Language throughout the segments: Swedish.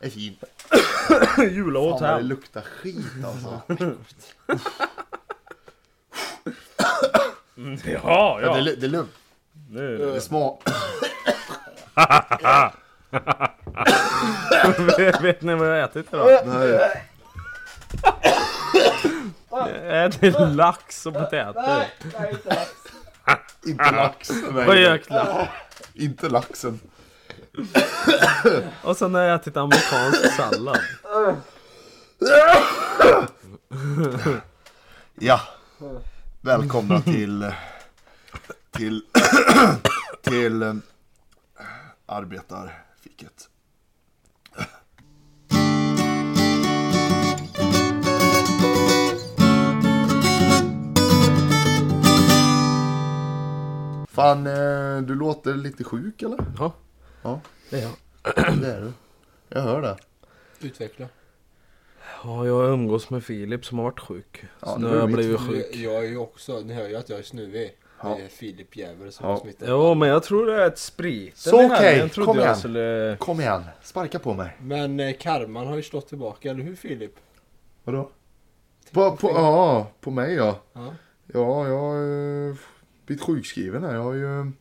är fint. Jula Fan vad det luktar skit alltså. Ja, Ja. ja. Det, är det är lugnt. Nu. Det små... Vet ni vad jag har ätit idag? Nej. Jag ätit lax och potäter. Inte lax. Nej, Rökt lax. Inte laxen. Och sen har jag ätit amerikansk sallad. Ja. Välkomna till... Till... till... eh, Arbetarfiket. Fan, eh, du låter lite sjuk eller? Ja. Ja. Det är jag. Det är du. Jag hör det. Utveckla. Ja, jag umgås med Filip som har varit sjuk. Ja, Så nu har jag blivit Jag, sjuk. jag är ju också, ni hör ju att jag är snuvig. Ja. Det är Filip Jävel som Ja. har smittat. Jo, men jag tror det är ett sprit. Så okej, trodde kom igen. skulle... Kom igen, sparka på mig. Men eh, karman har ju slått tillbaka, eller hur Filip? Vadå? På, på, ja, på mig ja. Ja. Ja, jag har eh, blivit sjukskriven här. Jag har ju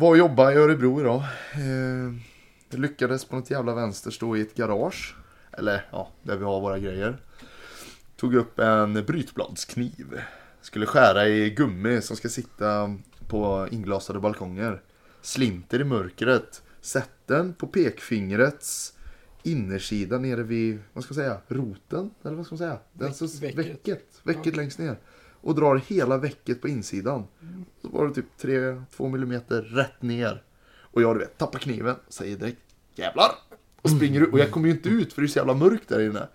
var och jobbade i Örebro idag. Eh, lyckades på något jävla vänster stå i ett garage. Eller ja, där vi har våra grejer. Tog upp en brytbladskniv. Skulle skära i gummi som ska sitta på inglasade balkonger. Slinter i mörkret. Sätt den på pekfingrets innersida nere vid, vad ska jag säga, roten? Eller vad ska man säga? Den, Väck- väcket. väcket. Väcket längst ner. Och drar hela väcket på insidan. Så var det typ 3-2 millimeter rätt ner. Och jag du vet, tappar kniven, säger direkt Jävlar! Och springer ut. Och jag kommer ju inte ut för det är så jävla mörkt där inne.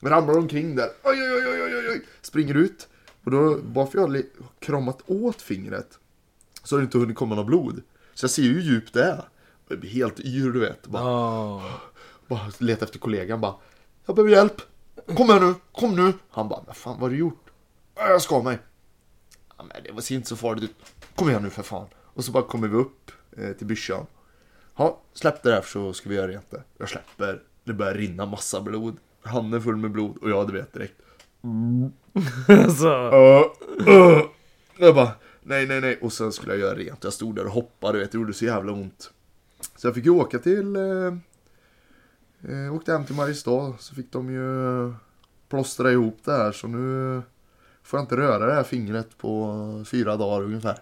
Men ramlar omkring där. Oj, oj, oj, oj, oj, oj. Springer ut. Och då, bara för jag har kramat åt fingret. Så har det inte hunnit komma något blod. Så jag ser ju hur djupt det är. Jag blir helt yr du vet. Bara, Ja. bara letar efter kollegan bara. Jag behöver hjälp. Kom här nu, kom nu. Han bara, vad fan vad har du gjort? "Ja, Jag ska mig. Ja, men det var ser inte så farligt ut. Kom igen nu för fan. Och så bara kommer vi upp eh, till byschan. Ja, släpp det här så ska vi göra rent det. Jag släpper. Det börjar rinna massa blod. Handen full med blod och jag du vet direkt. Så. Uh, uh. Jag bara, nej, nej, nej. Och sen skulle jag göra rent. Jag stod där och hoppade, du vet, det gjorde så jävla ont. Så jag fick ju åka till, eh, eh, åkte hem till Mariestad. Så fick de ju plåstra ihop det här. Så nu får jag inte röra det här fingret på fyra dagar ungefär.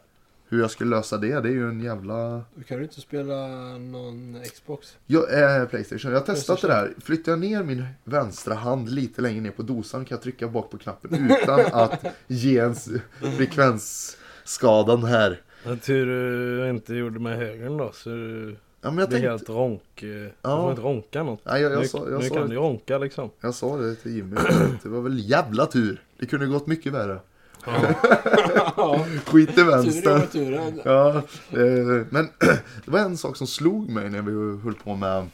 Hur jag skulle lösa det, det är ju en jävla... Du kan du inte spela någon Xbox? Jag är Playstation. Jag har testat det där. Flyttar jag ner min vänstra hand lite längre ner på dosan kan jag trycka bak på knappen utan att ge en frekvensskadan här. Jag tur du inte gjorde med högern då. Så du Ja, men jag blir tänkte... helt ronk. eh, Du Ja. får inte ronka något. Nej, jag, jag, nu sa, jag, nu sa kan det, du ronka liksom. jag sa det till Jimmy. Det var väl jävla tur. Det kunde gått mycket värre. Ja, Skit i tur i vänster. Ja, eh, men det var en sak som slog mig när vi höll på med,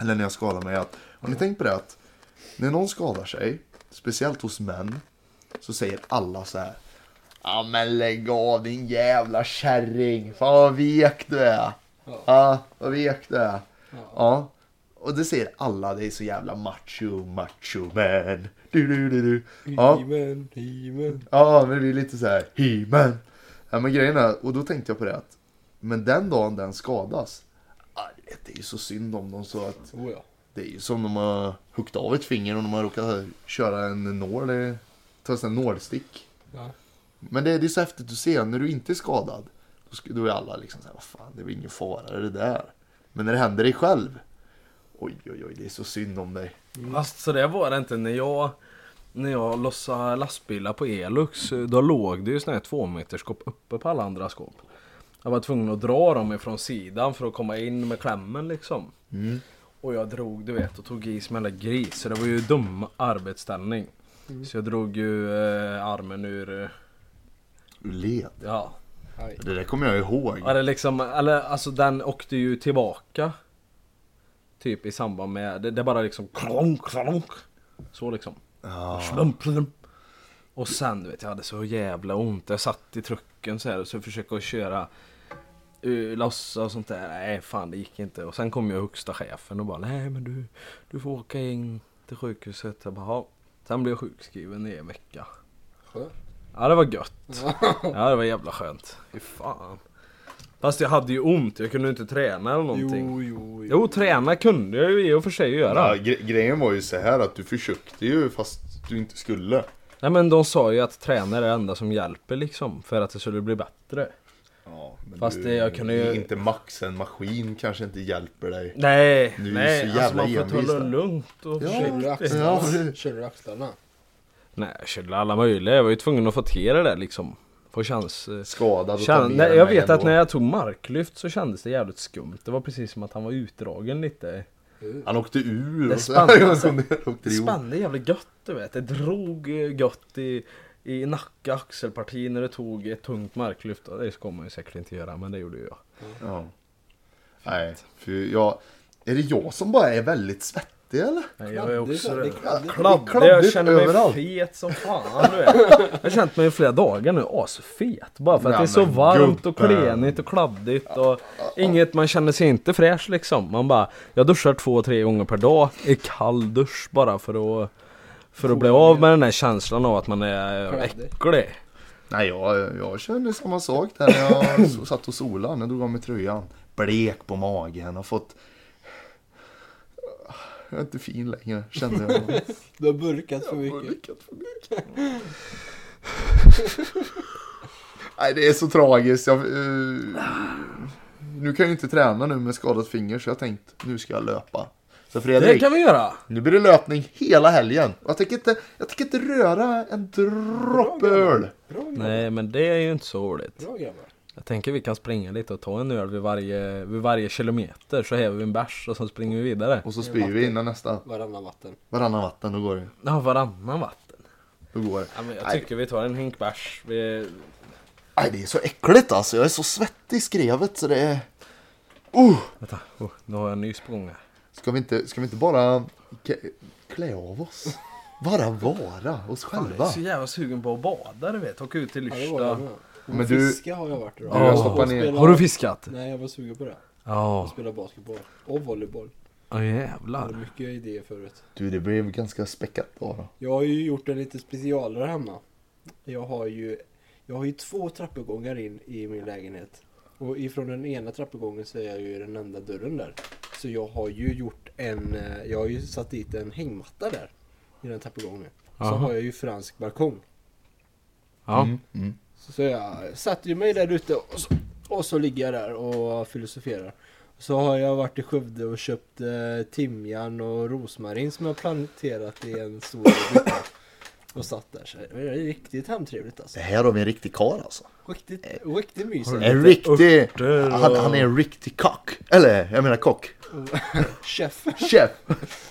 eller när jag skadade mig. Att, har ni tänkt på det att när någon skadar sig, speciellt hos män, så säger alla så här. Ja men lägg av din jävla kärring. Fan vad vek du är. Ja. Ja, vad vek du är. Ja. Ja. Och det säger alla, det är så jävla macho, macho man. Du, du, du, du. Ja. He-Man, He-Man. Ja, men det är lite så här, he-man. Ja, men grejen är, och då tänkte jag på det att, men den dagen den skadas, det är ju så synd om dem så att Oh, ja. det är ju som de har huggit av ett finger och de har råkat köra en nål, eh, ta en nålstick. Ja. Men det, är så häftigt att se, när du inte är skadad, då, är alla liksom så här, vad fan, det är ingen fara det där. Men när det händer dig själv, oj oj oj, det är så synd om dig. Fast så det var det inte när jag när jag lossade lastbilar på Elux. Då låg det ju såna här två meter skåp uppe på alla andra skåp. Jag var tvungen att dra dem ifrån sidan för att komma in med klämmen liksom. Mm. Och jag drog du vet och tog i som en gris. Så det var ju dum arbetsställning. Så jag drog ju eh, armen ur, eh, Du led. ja. Aj. Det där kommer jag ihåg. Eller liksom, eller alltså den åkte ju tillbaka. Typ i samband med, det, det bara liksom klonk, klonk. Så liksom. Ja. Slump, slump. Och sen du vet jag hade så jävla ont. Jag satt i trucken så här och så försökte jag köra uh, lossa och sånt där. Nej fan det gick inte. Och sen kom ju högsta chefen och bara nej men du, du får åka in till sjukhuset. Jag bara. Sen blev jag sjukskriven i en vecka. Skönt. Ja det var gött. Ja det var jävla skönt. Fy fan. Fast jag hade ju ont, jag kunde inte träna eller någonting. Jo, jo, Jo, träna kunde jag ju i och för sig göra. Ja, gre- grejen var ju så här att du försökte ju fast du inte skulle. Nej men de sa ju att träna är det enda som hjälper liksom. För att det skulle bli bättre. Ja, men Fast du, jag kunde ju- Inte max en maskin kanske inte hjälper dig. Nej, Du är nej. så Alltså jävla man får ta det lugnt och Ja. Du det- Känner du axlarna? Nej, jag körde alla möjliga. Jag var ju tvungen att få till det där liksom. Få chans. eh, Skadad och mer nej, jag vet att ändå. när jag tog marklyft så kändes det jävligt skumt. Det var precis som att han var utdragen lite. Han åkte ur Det och så spann- Det spände jävligt gött du vet. Det drog eh, gött i, i nacke axelparti när det tog ett tungt marklyft. Det ska man ju säkert inte göra men det gjorde jag. Ja. Nej, för jag... Är det jag som bara är väldigt svettig eller? Nej, jag är Kladdig, också så- det. Kladdig, jag känner mig överallt. fet som fan du vet. Jag har känt mig i flera dagar nu asfet. Bara för att Nej, det är så varmt och gubben. klenigt och kladdigt och inget, man känner sig inte fräsch liksom. Man bara, jag duschar två, tre gånger per dag i kall dusch bara för att för att bli av med den här känslan av att man är Kladdig. äcklig. Nej, jag, jag kände samma sak där när jag satt och solade. När jag drog av mig tröjan. Blek på magen och fått... Jag är inte fin längre, kände jag. Du har burkat för Jag har mycket. lyckats för mycket. Nej, det är så tragiskt. Jag, eh, nu kan jag ju inte träna nu med skadat finger så jag tänkt nu ska jag löpa. Så Det Fredrik, kan vi göra! nu blir det löpning hela helgen. Jag tänker inte, jag tänker inte röra en droppe öl. Nej men det är ju inte så roligt. Bra. Jag tänker vi kan springa lite och ta en öl vid varje, vid varje kilometer så häver vi en bärs och så springer vi vidare. Och så spyr vi innan nästa. Varannan vatten. Varannan vatten, då går det. Ja, varannan vatten. Då går det. Ja, men jag Nej. tycker vi tar en hink bärs. Vi... Nej, det är så äckligt alltså. Jag är så svettig i skrevet så det är... Uh! Vänta, oh, nu har jag en nys på gång här. Ska vi inte, ska vi inte bara klä av oss? Bara vara oss Fan, jag själva. är så jävla sugen på att bada du vet. Åka ut till Ja, Lyrsta. med. Men du- Fiska har jag varit idag. Du har Ja. ner. spela- Har du fiskat? Nej, jag var sugen på det. Ja. Spela basketboll. Och volleyboll. Ja Jag hade jävlar. mycket idéer förut. Du, det blev ganska späckat då. då. Jag har ju gjort en lite specialare hemma. Jag har ju, jag har ju två trappuppgångar in i min lägenhet. Och ifrån den ena trappuppgången så är jag ju den enda dörren där. Så jag har ju gjort en, eh, jag har ju satt dit en hängmatta där. I den trappuppgången. Så Aha. har jag ju fransk balkong. Ja. Mm, mm. Så, jag satte ju mig där ute och så, och så ligger jag där och filosoferar. Så har jag varit i Skövde och köpt eh, timjan och rosmarin som jag planterat i en stor bytta. Och satt där så det är riktigt hemtrevligt alltså. Det här har vi en riktig karl alltså. Riktigt, riktigt mysigt. En riktig... Han, han är en riktig kock. Eller, jag menar kock. Chef. Chef.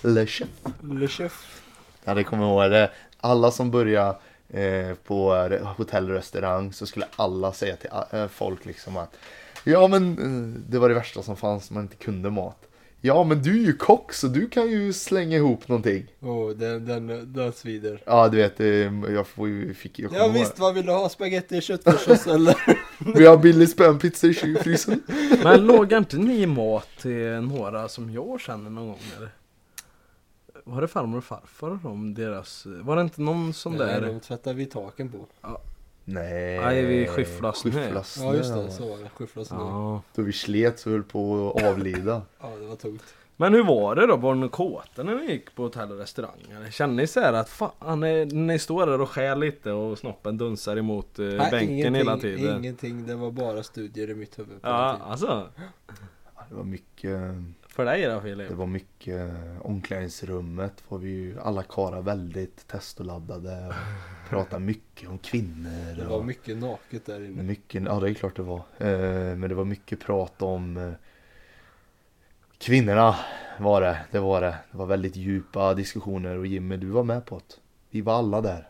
Eller chef. Le chef. Ja, det kommer jag ihåg det. Alla som börjar på re- hotell och restaurang så skulle alla säga till eh, folk liksom att Ja men eh, det var det värsta som fanns, man inte kunde mat. Ja men du är ju kock så du kan ju slänga ihop någonting. Åh, den, den, den svider. Ja du vet, eh, jag får ju, fick jag Ja visst, vad vill du ha? Spaghetti, köttfärssås eller? Vi har billig spännpizza i kylfrysen. Men lågar inte ni mat till några som jag känner någon gång eller? Var det farmor och farfar om deras... Var det inte någon sån Nej, där? de tvättar vi taken på. Nej. Nej, vi. Skyfflar snö. Ja just det, så var det. Skyffla snö. Ja. Ja. Då vi slet så höll på att avlida. det var tungt. Men hur var det då? Var ni kåta när ni gick på hotell och restauranger? Kände ni så här att fan, ni, ni står där och skär lite och snoppen dunsar emot eh, Nej, bänken hela tiden? Ingenting, det var bara studier i mitt huvud. på Ja, alltså. Ja, Det var mycket För dig då Filip? Det var mycket omklädningsrummet var vi ju alla karlar väldigt testoladdade och pratade mycket om kvinnor. Det och var mycket naket där inne. mycket, ja det är klart det var. Eh, Men det var mycket prat om eh, kvinnorna var det, det var det. Det var väldigt djupa diskussioner och Jimmy du var med på det. Vi var alla där.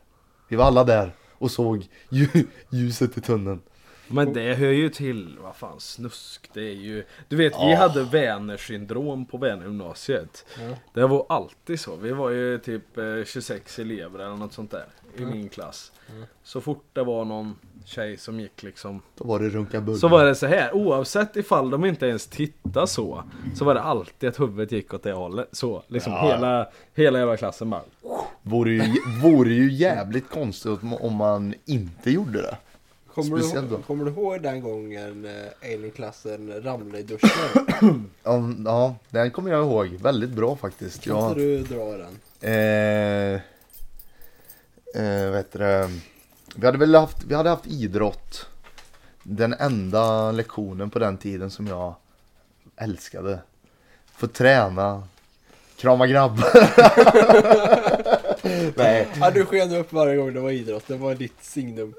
Vi var alla där och såg lju- ljuset i tunneln. Men det hör ju till, vad fan snusk, det är ju Du vet vi hade Vänersyndrom på Vänergymnasiet Ja. Det var alltid så, vi var ju typ eh, 26 elever eller något sånt där i min klass Så fort det var någon tjej som gick liksom Då var det runka bulle. Så var det så här, oavsett ifall de inte ens tittade så Så var det alltid att huvudet gick åt det hållet, så liksom Ja. hela, hela jävla klassen bara Vore ju, vore ju jävligt konstigt om man inte gjorde det. Kommer, Speciellt du, då. kommer du ihåg den gången eh, en i klassen ramlade i duschen? Ja, ja, den kommer jag ihåg. Väldigt bra faktiskt. Kan Ja, inte du dra den? eh, eh, vad heter det? Vi hade väl haft, vi hade haft idrott. Den enda lektionen på den tiden som jag älskade. Få träna, krama grabbar. Nej, Ja, du sken upp varje gång det var idrott, det var ditt signum.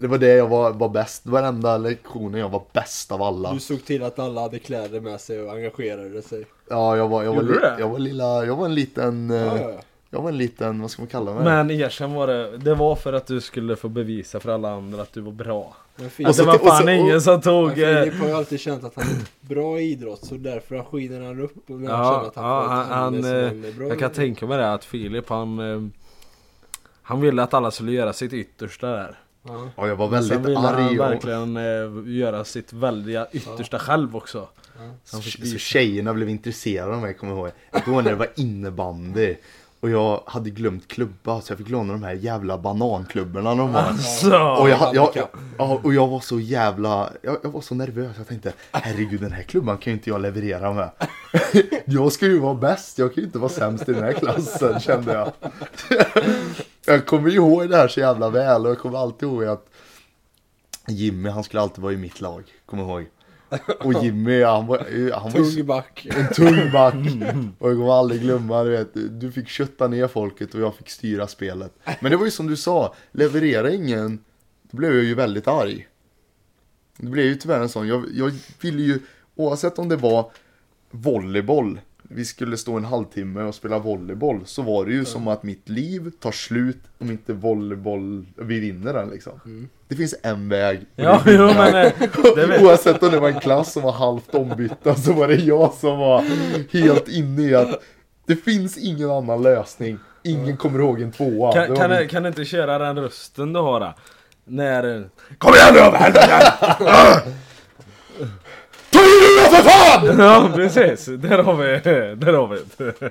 Det var det jag var, var bäst. Det var den enda lektionen jag var bäst av alla. Du såg till att alla hade kläder med sig och engagerade sig. Ja, jag var, jag var, li, jag var lilla, jag var en liten, eh, Ja, ja, ja. jag var en liten, vad ska man kalla mig? Men erkänn var det, det var för att du skulle få bevisa för alla andra att du var bra Men Och Filip, så- Det var fan och- ingen som tog... eh, Filip har ju alltid känt att han är bra i idrott så därför skiner han upp när han Ja, känner att han ja, han, han, han är bra jag kan tänka mig det att Filip han eh, Han ville att alla skulle göra sitt yttersta där Ja. Ja, jag var Sen väldigt ville han arg och verkligen eh, göra sitt väldiga yttersta själv också fick så visa. tjejerna blev intresserade av mig, kommer jag ihåg. Jag kommer ihåg när det var innebandy. Och jag hade glömt klubba så jag fick låna de här jävla bananklubborna de har. Så, Och jag, jag, handikapp. ja, och jag var så jävla, jag, jag var så nervös. Jag tänkte, herregud den här klubban kan ju inte jag leverera med. jag ska ju vara bäst, jag kan ju inte vara sämst i den här klassen kände jag. Jag kommer ihåg det här så jävla väl och jag kommer alltid ihåg att Jimmy han skulle alltid vara i mitt lag, kommer ihåg. Och Jimmy han var, han var Tung back. en tung back. Och jag kommer aldrig glömma, du vet, du fick kötta ner folket och jag fick styra spelet. Men det var ju som du sa, leverera ingen, då blev jag ju väldigt arg. Det blev ju tyvärr en sån, jag, jag ville ju, oavsett om det var volleyboll, vi skulle stå en halvtimme och spela volleyboll, så var det ju som att mitt liv tar slut om inte volleyboll, vi vinner den liksom. Det finns en väg. Ja, jo men eh, det Oavsett om det var en klass som var halvt ombytta så var det jag som var helt inne i att det finns ingen annan lösning. Ingen kommer ihåg en tvåa. kan, kan, min- du- kan du inte köra den rösten du har då? När... Kom igen nu! Ta i nu för fan! Ja precis, där har vi där har vi det.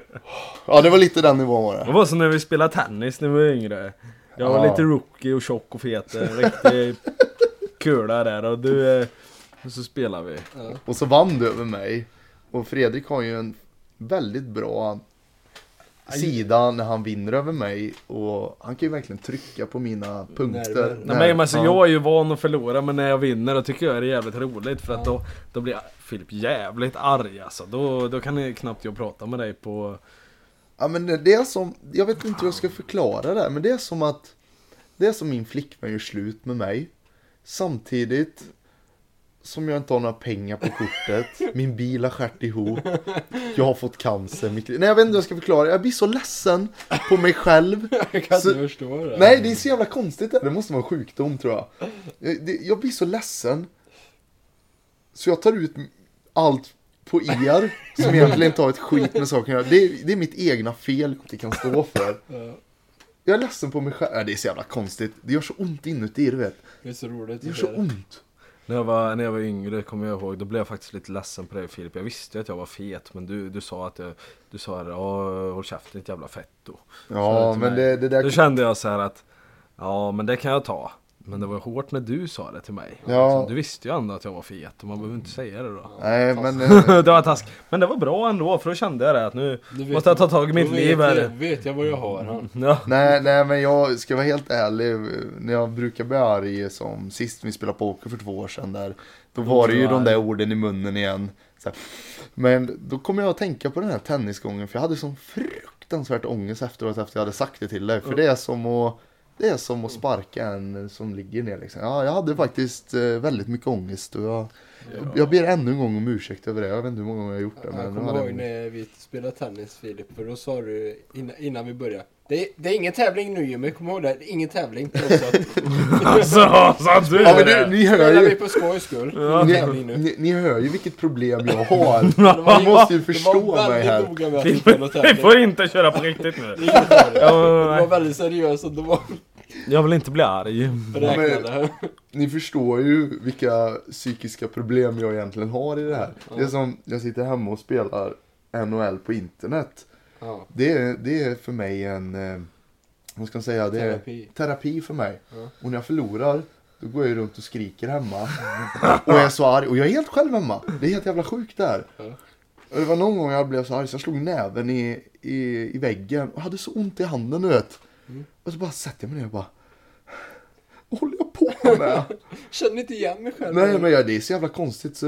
Ja det var lite den nivån var Det det. var som när vi spelade tennis när vi var yngre. Jag var Ja. lite rookie och tjock och fet. en Riktig kula där och du... eh, Och så spelar vi. Ja. Och så vann du över mig. Och Fredrik har ju en väldigt bra sida när han vinner över mig. Och han kan ju verkligen trycka på mina punkter. Nerver. Nej, men alltså, Ja. Jag är ju van att förlora men när jag vinner då tycker jag det är jävligt roligt för att då, då blir Filip jävligt arg alltså. Då, då kan jag knappt jag prata med dig på... Ja men det det är som, jag vet inte hur jag ska förklara det här, men det är som att Det är som min flickvän gör slut med mig Samtidigt Som jag inte har några pengar på kortet. Min bil har skärt ihop. Jag har fått cancer mitt. Nej jag vet inte hur jag ska förklara, jag blir så ledsen på mig själv. Jag kan Så- inte förstå det. Nej det är så jävla konstigt. Det, det måste vara en sjukdom tror jag. Jag, det, blir så ledsen. Så jag tar ut allt på er Som egentligen inte har ett skit med saken att det, är- det är mitt egna fel jag inte kan stå för. Ja, Jag är ledsen på mig själv, Nej, det är så jävla konstigt. Det gör så ont inuti du vet. Det är så roligt Det gör så det. ont När jag, var, när jag var yngre kommer jag ihåg, då blev jag faktiskt lite ledsen på dig Filip. Jag visste ju att jag var fet men du, du sa att jag, du sa ja håll käften ditt jävla fetto. Ja men det, det där Då kände jag så här att, ja men det kan jag ta. Men det var hårt när du sa det till mig. Ja. Liksom, Du visste ju ändå att jag var fet och man behöver inte säga det då. Nej men eh, det var task. Men det var bra ändå för då kände jag det att nu vet- måste jag ta tag i mitt vet liv här. vet jag vad jag har han. Ja. Nej, nej men jag ska vara helt ärlig. När jag brukar bli arg som sist vi spelade poker för två år sedan där. Då var det ju de där orden i munnen igen. Så här. Men då kommer jag att tänka på den här tennisgången för jag hade sån fruktansvärt ångest efteråt efter jag hade sagt det till dig. För det är som att det är som att sparka en som ligger ner liksom. Ja, jag hade faktiskt eh, väldigt mycket ångest och jag Jag ber ännu en gång om ursäkt över det. Jag vet inte hur många gånger jag har gjort det. Jag Men nu kommer ihåg när vi spelade tennis Filip, för då sa du innan, innan vi började. Det är, det är ingen tävling nu Jimmy, kom ihåg det. Det är ingen tävling. Alltså, sa du Ja men det? du, ni hör spelar vi ju. på skojs skull. Ingen Ni, ni, ni hör ju vilket problem jag har. Ni måste ju det förstå var mig här. Vi får, inte köra på riktigt nu. Det. Ja, var väldigt seriöst det var Jag vill inte bli arg. beräknade. Ni förstår ju vilka psykiska problem jag egentligen har i det här. Det är som, jag sitter hemma och spelar NHL på internet. Ja, Det är, det är för mig en, eh, vad ska man säga, det är Terapi. terapi för mig. Ja. Och när jag förlorar, då går jag runt och skriker hemma. och jag är så arg, och jag är helt själv hemma. Det är helt jävla sjukt det här. Ja. Och det var någon gång jag blev så arg så jag slog näven i, i, i väggen och hade så ont i handen du vet. Mm. Och så bara sätter jag mig ner och bara Vad håller jag på med? Känner inte igen mig själv. Nej men ja, det är så jävla konstigt så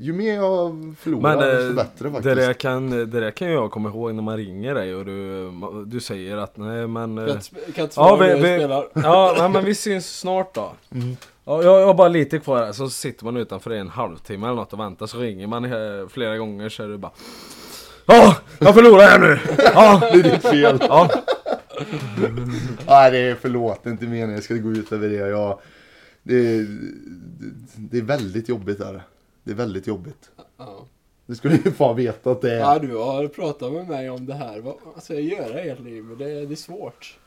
ju mer jag förlorar Men desto eh, bättre det, faktiskt. där kan, det där kan jag komma ihåg när man ringer dig och du, du säger att nej men... Kan eh, inte, sp- kan inte Ja, vi, vi, spelar. ja nej, men vi syns snart då. Mm. Ja, jag jag har bara lite kvar här, så sitter man utanför i en halvtimme eller något och väntar så ringer man eh, flera gånger så är det bara Ja, jag förlorar här nu! Ja, Det är ditt fel. ja. Nej det är förlåt, det är inte meningen jag ska gå ut över det. Jag, det, är, det är väldigt jobbigt där. Det är väldigt jobbigt. Ja. Det skulle ju fan veta att det är. ja, du har pratat med mig om det här. Vad ska jag göra egentligen? Men det, det är svårt.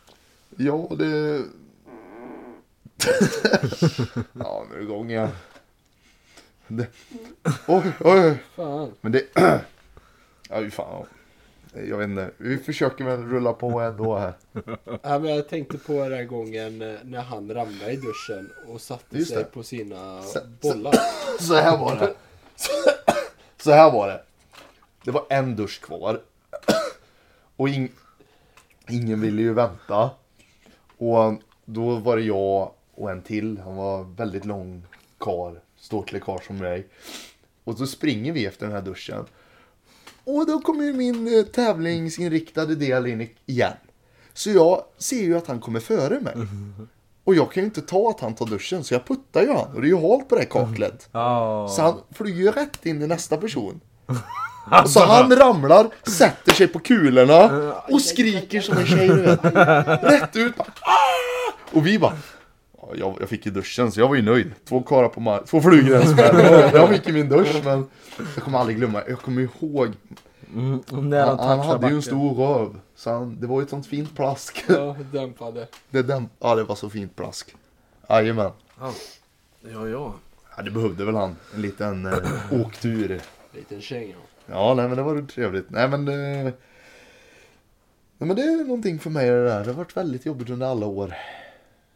Ja, det... ja, nu är det igång igen. Det... Oj, oj. Fan. Men det... ja, fan. Jag vet inte. Vi försöker väl rulla på ändå här. Ja, men jag tänkte på den här gången eh, när han ramlade i duschen och satte sig på sina Så- bollar. Så här var det. Så här var det. Det var en dusch kvar. Och ing... ingen ville ju vänta. Och då var det jag och en till. Han var väldigt lång kar. Ståtlig kar som mig. Och så springer vi efter den här duschen. Och då kommer ju min eh, tävlingsinriktade del in igen. Så jag ser ju att han kommer före mig. Och jag kan ju inte ta att han tar duschen så jag puttar ju han. Och det är ju halt på det här kaklet. ja. Så han flyger ju rätt in i nästa person. Så han ramlar, sätter sig på kulorna och skriker som en tjej du vet. Rätt ut bara, "Ah!" Och vi bara "Ja, jag, jag fick ju duschen så jag var ju nöjd. Två karlar på marken, två flugor i en smäll. Jag- Jag fick ju min dusch men jag kommer aldrig glömma, jag kommer ihåg. Mm, när Han, han touchar hade ju en stor röv. Så han, det var ju ett sånt fint plask. Ja, dämpade. Det, den, ja det var så fint plask. Jajamän. Ja, ja. ja. Ja, det behövde väl han. En liten eh, åktur. Liten känga. Ja, nej men det var trevligt. Nej men det... Nej men det är någonting för mig det där. Det har varit väldigt jobbigt under alla år.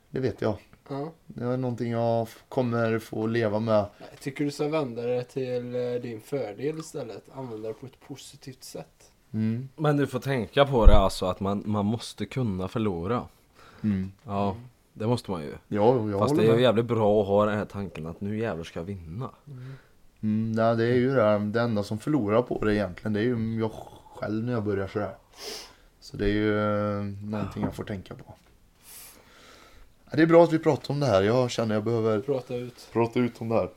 Det vet jag. Ja. Det är någonting jag kommer få leva med. Jag tycker du ska vända det till eh, din fördel istället. Använda det på ett positivt sätt. Mm. Men du får tänka på det alltså att man, man måste kunna förlora. Mm. Ja, det måste man ju. Ja, jag Fast det är ju jävligt bra att ha den här tanken att nu jävlar ska jag vinna. Mm, nej, det är ju det. här. Det enda som förlorar på det egentligen. Det är ju jag själv när jag börjar sådär. Så det är ju eh, någonting jag får tänka på. Det är bra att vi pratar om det här. Jag känner jag behöver Prata ut. prata ut om det här.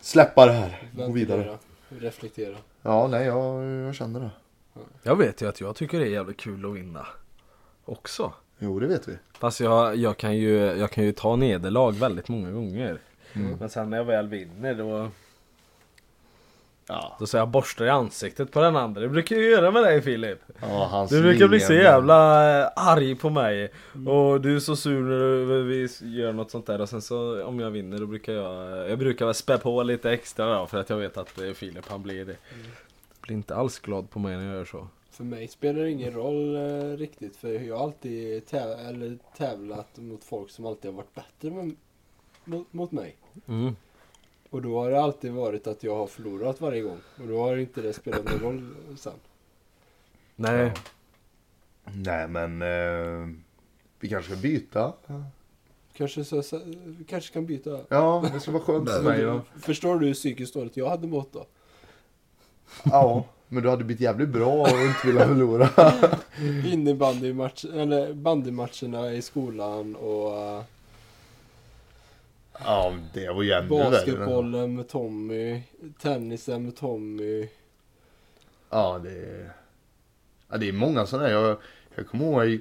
Släppa det här. Gå Ventilera. vidare. Reflektera. Ja, nej, jag, jag känner det. Jag vet ju att jag tycker det är jävligt kul att vinna. Också. Jo, det vet vi. Fast jag, jag, kan ju, jag kan ju ta nederlag väldigt många gånger. Mm. Men sen när jag väl vinner då, Ja, då så jag borstar i ansiktet på den andra. Det brukar jag göra med dig Filip. ja Du brukar bli så jävla eh, arg på mig. Och du är så sur när vi gör något sånt där. Och sen så om jag vinner då brukar jag, jag brukar väl spä på lite extra då. För att jag vet att eh, Filip han blir det. Blir inte alls glad på mig när jag gör så. För mig spelar det ingen roll eh, riktigt. För jag har alltid täv- eller tävlat mot folk som alltid har varit bättre med, mot, mot mig. Mm. Och då har det alltid varit att jag har förlorat varje gång. Och då har inte det spelat någon roll sen. Nej. Nej, men eh, vi kanske ska byta. Kanske, så, så, kanske kan byta. Ja, det skulle vara skönt för mig. Ja. Förstår du hur psykiskt dåligt jag hade mått då? ja, men du hade blivit jävligt bra och inte vilja förlora. Innebandymatch, eller bandymatcherna i skolan och... Ja, det var ju ännu. Basketbollen med Tommy, tennisen med Tommy. Ja, det är... Ja, det är många sådana här. Jag, jag kommer ihåg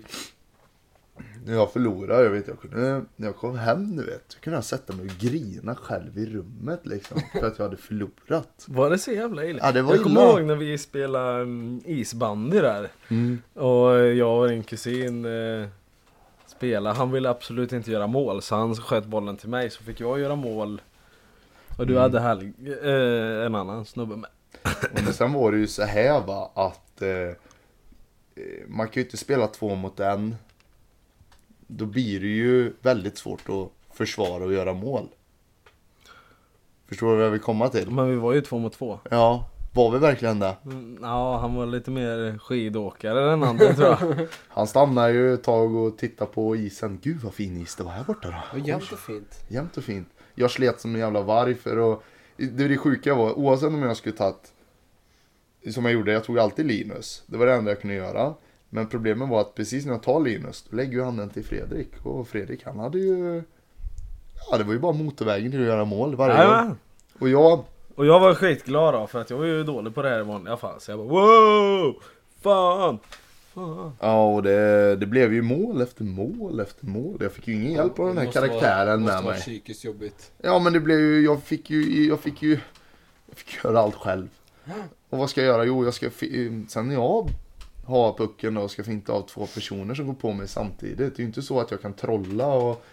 när jag förlorade. Jag vet, jag kunde, när jag kom hem du vet. Så kunde jag sätta mig och grina själv i rummet liksom. För att jag hade förlorat. Var det så jävla illa? Ja, det var jag kommer ihåg när vi spelade mm, isbandy där. Och jag och en kusin eh, spelade. Han ville absolut inte göra mål så han sköt bollen till mig så fick jag göra mål. Och du Mm. hade Helg, eh, en annan snubbe med. Men sen var det ju så här va. Att eh, eh, man kan ju inte spela två mot en. Då blir det ju väldigt svårt att försvara och göra mål. Förstår du vad jag vill komma till? Men vi var ju två mot två. Ja, var vi verkligen det? Mm, Ja, han var lite mer skidåkare än andra tror jag. Han stannade ju ett tag och tittade på isen. Gud vad fin is det var här borta då. Det var jämnt och fint. Jämnt och fint. Jag slet som en jävla varg för att... Det, det sjuka var, oavsett om jag skulle tagit... Som jag gjorde, jag tog alltid Linus. Det var det enda jag kunde göra. Men problemet var att precis när jag tar Linus, då lägger ju han den till Fredrik. Och Fredrik han hade ju... Ja, det var ju bara motorvägen till att göra mål varje gång. Och jag... Och jag var skitglad då för att jag var ju dålig på det här i vanliga fall. Så jag bara wow! Fan! Fan! Ja, och det, det blev ju mål efter mål efter mål. Jag fick ju ingen hjälp av den Det här måste vara- karaktären måste med vara mig. psykiskt jobbigt. Ja men det blev ju, jag fick ju, jag fick ju, jag fick göra allt själv. Och vad ska jag göra? Jo, jag ska, sen när jag har pucken och ska finta av två personer som går på mig samtidigt. Det är ju inte så att jag kan trolla och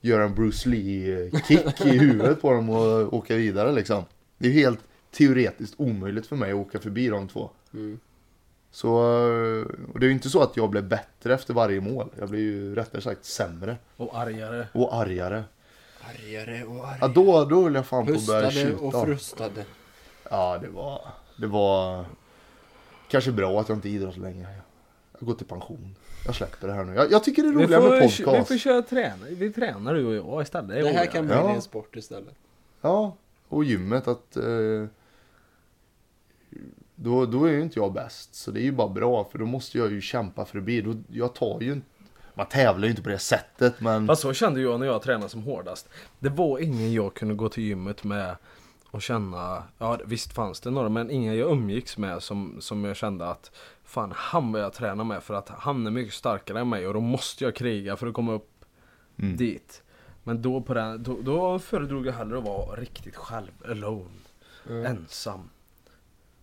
göra en Bruce Lee-kick i huvudet på dem och åka vidare liksom. Det är ju helt teoretiskt omöjligt för mig att åka förbi de två. Mm. Så, och det är ju inte så att jag blev bättre efter varje mål. Jag blev ju rättare sagt sämre. Och argare. Och argare. Argare och Ja, argare. då, då höll jag fan på att börja Pustade tjuta. och frustade. Ja, det var, det var kanske bra att jag inte idrottar längre. Jag går till pension. Jag släpper det här nu. Jag, jag tycker det är roligare med podcast. vi får köra träna. Vi tränar du och jag istället. Det här kan bli Ja. en sport istället. Ja, och gymmet att... Eh, då, då är ju inte jag bäst. Så det är ju bara bra för då måste jag ju kämpa för bli. Då, jag tar ju inte... Man tävlar ju inte på det sättet men... Fast så kände jag när jag tränade som hårdast. Det var ingen jag kunde gå till gymmet med och känna, ja visst fanns det några men ingen jag umgicks med som, som jag kände att fan han vill jag träna med för att han är mycket starkare än mig och då måste jag kriga för att komma upp Mm. dit. Men då på den, då, då föredrog jag hellre att vara riktigt själv, alone, Mm. ensam.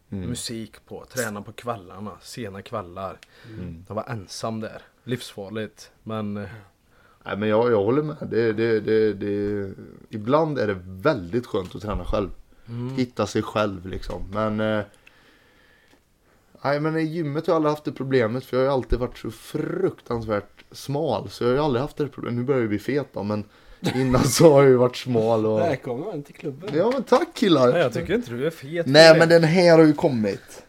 Mm. Musik på, träna på kvällarna, sena kvällar. Mm. Jag var ensam där. Livsfarligt. Men eh, Nej men jag, jag håller med. Det, det, det, det, ibland är det väldigt skönt att träna själv. mm. Hitta sig själv liksom. Men... Eh, nej men i gymmet har jag aldrig haft det problemet för jag har ju alltid varit så fruktansvärt smal. Så jag har ju aldrig haft det problemet. Nu börjar jag ju bli fet då men innan så har jag ju varit smal och... Välkommen till klubben. Ja men tack killar! Nej, jag tycker inte du är fet. Nej men den här har ju kommit.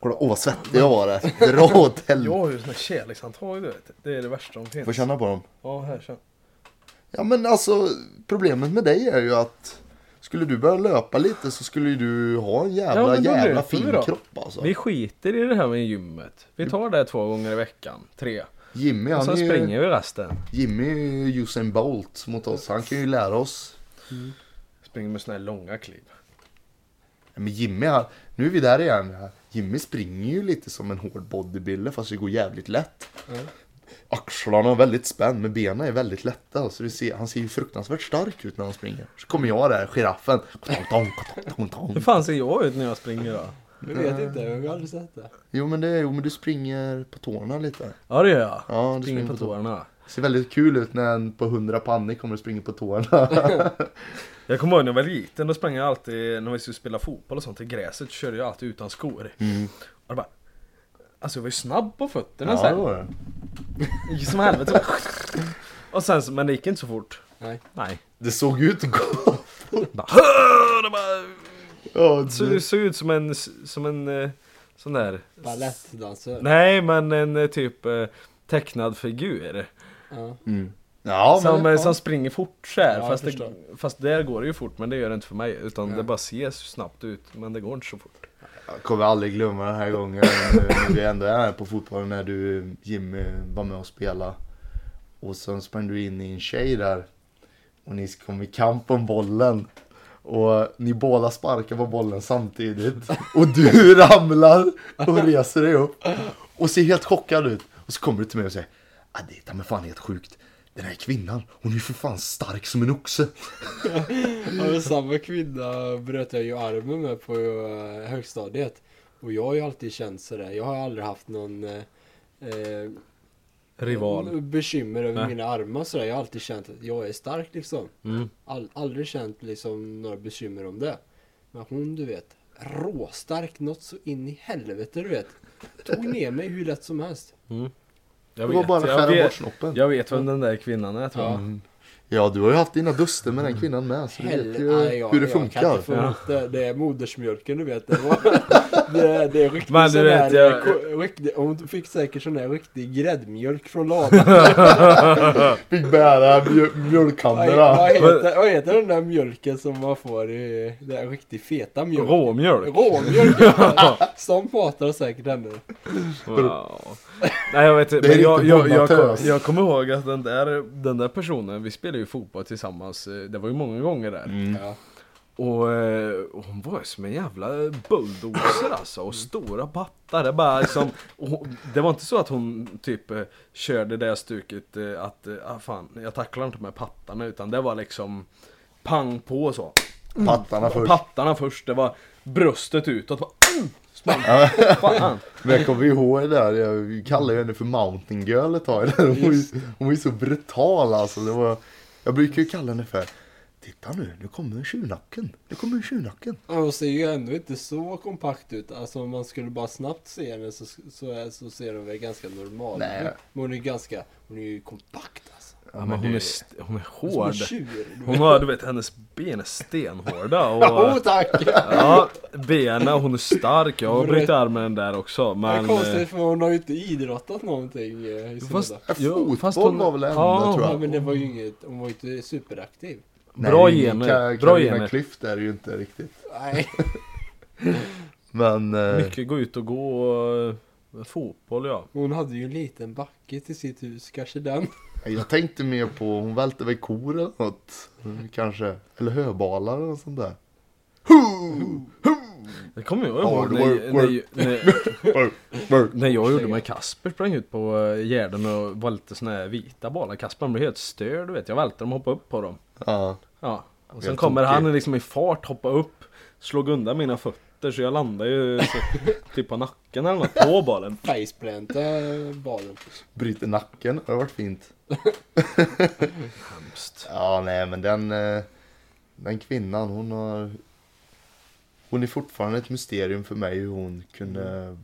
Kolla, åh vad svettig jag var det. Dra åt Jag helvete. har ju såna kärlekshandtag du vet. Det är det värsta som finns. Får känna på dem. Ja, här känn. Ja men alltså problemet med dig är ju att skulle du börja löpa lite så skulle ju du ha en jävla Ja, jävla fin kropp alltså. Vi skiter i det här med gymmet. Vi tar det två gånger i veckan. Tre. Jimmy han är ju, springer vi resten. Jimmy är ju Usain Bolt mot oss. Han kan ju lära oss. Springer med såna här långa kliv. Men Jimmy, han, nu är vi där igen. Jimmy springer ju lite som en hård bodybuilder fast det går jävligt lätt. Ja. Axlarna är väldigt spänn men benen är väldigt lätta. Så ser, han ser ju fruktansvärt stark ut när han springer. Så kommer jag där, giraffen. Hur fan ser jag ut när jag springer då? Jag vet inte, jag har aldrig sett det. Jo men, det, jo men du springer på tårna lite. Ja det gör jag. Ja, du springer på tårna. Det ser väldigt kul ut när en på 100 pannor kommer och springer på tårna. Jag kommer ihåg när jag var liten, då sprang jag alltid, när vi skulle spela fotboll och sånt i gräset, körde jag alltid utan skor. Mm. Och det bara, alltså jag var ju snabb på fötterna Ja, det sen. var det. Det gick som helvete. Och sen, så- men det gick inte så fort. Nej. Nej. Det såg ut att gå. Det bara, Ja, det såg, ut som en, som en eh, sån där. Balettdansör. Nej men en eh, typ eh, tecknad figur. Ja. mm. ja, som, men, som springer fort så här. Ja, fast, det, fast där går det ju fort men det gör det inte för mig. Utan Ja. det bara ser snabbt ut men det går inte så fort. Jag kommer aldrig glömma den här gången när vi ändå är här på fotbollen när du Jimmy var med och spelade. Och sen sprang du in i en tjej där. Och ni kom i kamp om bollen. Och ni båda sparkar på bollen samtidigt. Och du ramlar och reser dig upp. Och ser helt chockad ut. Och så kommer du till mig och säger. Ah, det är ta mig fan helt sjukt. Den här kvinnan, hon är ju för fan stark som en oxe. Ja, men samma kvinna bröt jag ju armen med på eh, högstadiet. Och jag har ju alltid känt sådär. Jag har aldrig haft någon eh, eh Rival. bekymmer över Nej. mina armar sådär. Jag har alltid känt att jag är stark liksom. Mm. All, aldrig känt liksom några bekymmer om det. Men hon du vet, råstark något så in i helvete du vet. Tog ner mig hur lätt som helst. Mm. Jag Det var bara att skära vet, bort snoppen. jag vet vem den där kvinnan är tror jag. Ja. Mm. Ja, du har ju haft dina duster med den kvinnan med. Så du vet ju Nej, jag- hur det Jag kan funkar. inte få ihop det. Det är modersmjölken du vet. Det, var, det, det är riktigt Men sån vet, här, jag- ko- riktig, Hon fick säkert sån här riktig gräddmjölk från ladan. Fick bära mjö- vad, heter, vad heter den där mjölken som man får i den riktigt feta mjölk? Råmjölk. Råmjölk. ja. Som hatar säkert henne. Wow. Nej jag vet inte, men jag, jag, jag, bondatös. jag kommer ihåg att den där, den där personen, vi spelade ju fotboll tillsammans, eh, det var ju många gånger där. Mm. Ja. Och, eh, och hon var som en jävla bulldozer alltså, och stora pattar. Det, bara liksom, och hon, det var inte så att hon typ eh, körde det stuket eh, att, eh, ah, fan, jag tacklar inte med pattarna, utan det var liksom pang på så. Pattarna först. Pattarna först, det var bröstet utåt. Bara, mm. Men jag kommer ihåg det där, jag kallade ju henne för Mountain Girl ett tag. Hon var ju, hon var ju så brutal alltså. Det var, jag brukar ju kalla henne för Titta nu, nu kommer tjurnacken. Nu kommer tjurnacken. Ja, Hon ser ju ändå inte så kompakt ut. Alltså om man skulle bara snabbt se henne så, så, så ser hon väl ganska normal ut. Men hon är ganska, hon är ju kompakt alltså. Ja, men hon, är, st- hon är hård. Hon har, du vet, hennes ben är stenhårda Oh, och... tack! Ja, benen, hon är stark. Jag har Bröt- brutit armen där också, det är men... konstigt eh, för hon har ju inte idrottat någonting eh, i sina Fast, dagar. Ja, jo, fotboll fast hon, var väl det enda, ja, tror jag. Ja men det var ju inget, hon var ju inte superaktiv. Bra Nej, gener, Ka- bra gener. Klüft är det ju inte riktigt. Nej. Men eh, Mycket gå ut och gå och, fotboll ja. Hon hade ju en liten backe till sitt hus, kanske den. Jag tänkte mer på, hon välte väl kor eller något. Kanske. Eller höbalar eller sånt där. Det kommer jag Ja, ihåg när, när, när, när jag gjorde med Kasper, sprang ut på eh, gärden och välte såna här vita bollar. Kasper blev helt störd du vet, jag välte dem och hoppade upp på dem. Ja. Ja, och sen kommer han liksom i fart, hoppa upp, slog undan mina fötter så jag landade ju så, typ på nacken eller något på bollen. Faceplanta ballen. Bryter nacken, det har varit fint. Hemskt. Ja, nej men den, eh, den kvinnan hon har Hon är fortfarande ett mysterium för mig hur hon kunde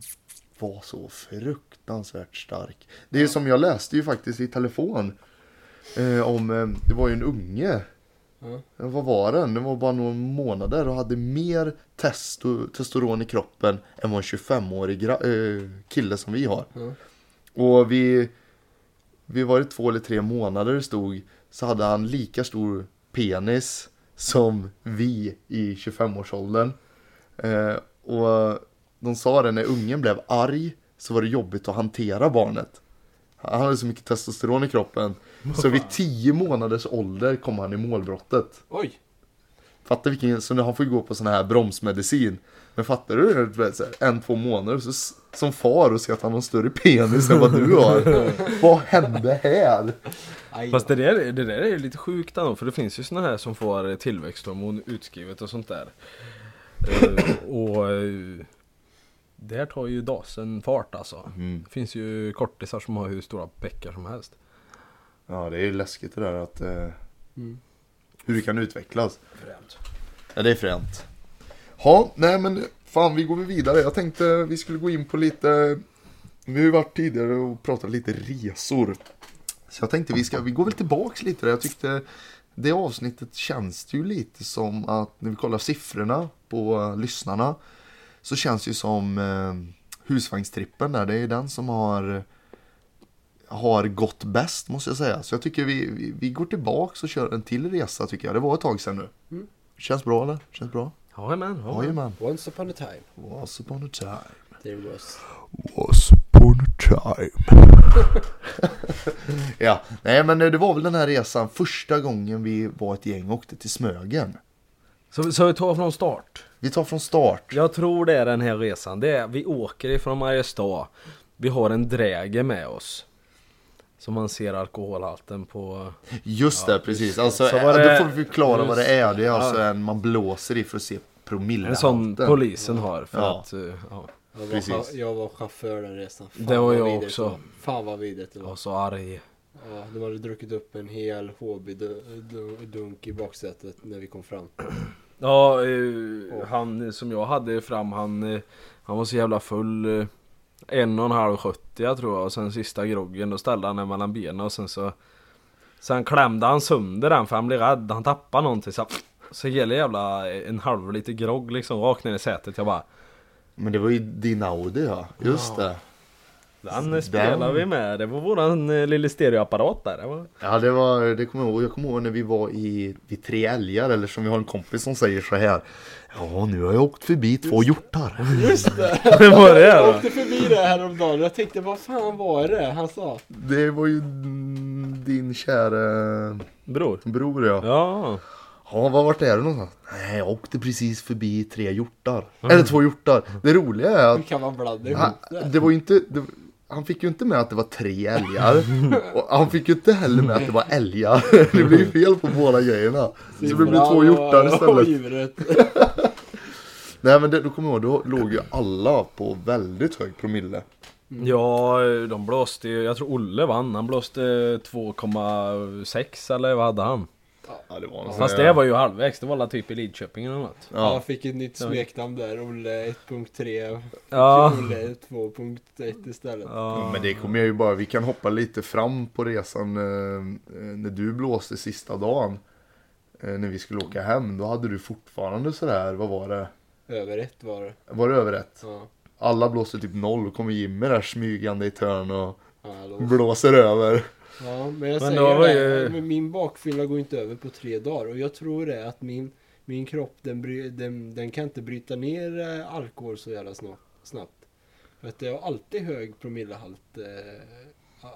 vara så fruktansvärt stark. Det är som jag läste ju faktiskt i telefon eh, om, eh, det var ju en unge. Eh, Vad var den? Den var bara några månader och hade mer testo, testosteron i kroppen än vad en 25-årig gra- eh, kille som vi har. Ja. Och vi, vi var det två eller tre månader stod, så hade han lika stor penis som vi i 25-årsåldern. Eh, och de sa det när ungen blev arg så var det jobbigt att hantera barnet. Han hade så mycket testosteron i kroppen. Så vid 10 månaders ålder kom han i målbrottet. Oj! Fattar vilken, så nu han får ju gå på sån här bromsmedicin. Men fattar du, här, en, två månader så, som far och se att han har större penis än vad du har. vad hände här? Fast det där, det där är lite sjukt ändå, för det finns ju såna här som får tillväxthormon utskrivet och sånt där. Eh, och eh, där tar ju dasen fart alltså. Mm. Det finns ju kortisar som har hur stora bäckar som helst. Ja, det är ju läskigt det där att eh, Mm. hur det kan utvecklas. Fränt. Ja, det är fränt. Ja, nej men fan vi går vidare. Jag tänkte vi skulle gå in på lite, vi har ju varit tidigare och pratat lite resor. Så jag tänkte vi ska, vi går väl tillbaks lite där. Jag tyckte det avsnittet känns det ju lite som att när vi kollar siffrorna på lyssnarna så känns det ju som eh, husvagnstrippen där, det är den som har har gått bäst måste jag säga. Så jag tycker vi, vi, vi går tillbaks och kör en till resa tycker jag. Det var ett tag sedan nu. Mm. Känns bra eller? Känns bra? Jajamän, jajamän. Once upon a time. Once upon a time. There was. Once upon a time. ja, nej men det var väl den här resan första gången vi var ett gäng och åkte till Smögen. Så, så vi tar från start. Vi tar från start. Jag tror det är den här resan. Det är, vi åker ifrån Mariestad. Vi har en dräger med oss. Så man ser alkoholhalten på... Just det, precis. Alltså, Så var det- Då får vi förklara vad det är. Det är alltså Ja. en man blåser i för att se En promillehalten. sån polisen har för Ja. att... eh, Ja. Jag var, Precis. jag var chaufför den resan. Fan Det var vad jag vidrigt också. var. Fan vad vidrigt det Jag var. var så arg. Ja, de hade druckit upp en hel HB-dunk i baksätet när vi kom fram. Ja, eh, han som jag hade fram, han, eh, han var så jävla full. eh, En och en halv sjuttio tror jag och sen sista groggen då ställde han den mellan benen och sen så Sen klämde han sönder den för han blev rädd, han tappade någonting så Så hela jävla eh, en halv liter grogg liksom rakt ner i sätet jag bara Men det var ju din Audi ja. Just det. Den spelar vi med, det var våran eh, lilla stereoapparat där det var... Ja det var, det kommer jag ihåg. Jag kommer ihåg när vi var i, vid Tre Älgar eller som vi har en kompis som säger så här. Ja nu har jag åkt förbi två hjortar. Just det! Det var det Jag åkte förbi det häromdagen och jag tänkte vad fan var det han sa? Det var ju mm, din kära Bror. bror ja. Ja. Ja, var vart är du någonstans? Nej, jag åkte precis förbi tre hjortar. Eller två hjortar. Det roliga är Hur att kan man blanda ihop det? det var inte... Det, han fick ju inte med att det var tre älgar. Och han fick ju inte heller med att det var älgar. Det blev ju fel på båda grejerna. Så det blev två hjortar istället. Nej men det, då kommer ihåg, då låg ju alla på väldigt hög promille. Ja, de blåste ju, jag tror Olle vann, han blåste 2,6 eller vad hade han? Ja, det var Fast det var ju halvvägs, det var alla typ i Lidköping eller något. Han Ja, fick ett nytt smeknamn där, Olle 1.3 Ja. Olle 2.1 istället. Ja, men det kommer jag ju bara, vi kan hoppa lite fram på resan eh, eh, när du blåste sista dagen. Eh, när vi skulle åka hem, då hade du fortfarande sådär, vad var det? Över ett var det. Var det över ett? Ja, Alla blåste typ noll och kommer Jimmy där smygande i törn och ja, blåser över. Ja men jag Men säger var det, ju- men min bakfylla går inte över på tre dagar och jag tror det att min, min kropp den, bry, den, den kan inte bryta ner eh, alkohol så jävla snabbt. För att jag har alltid hög promillehalt. Eh,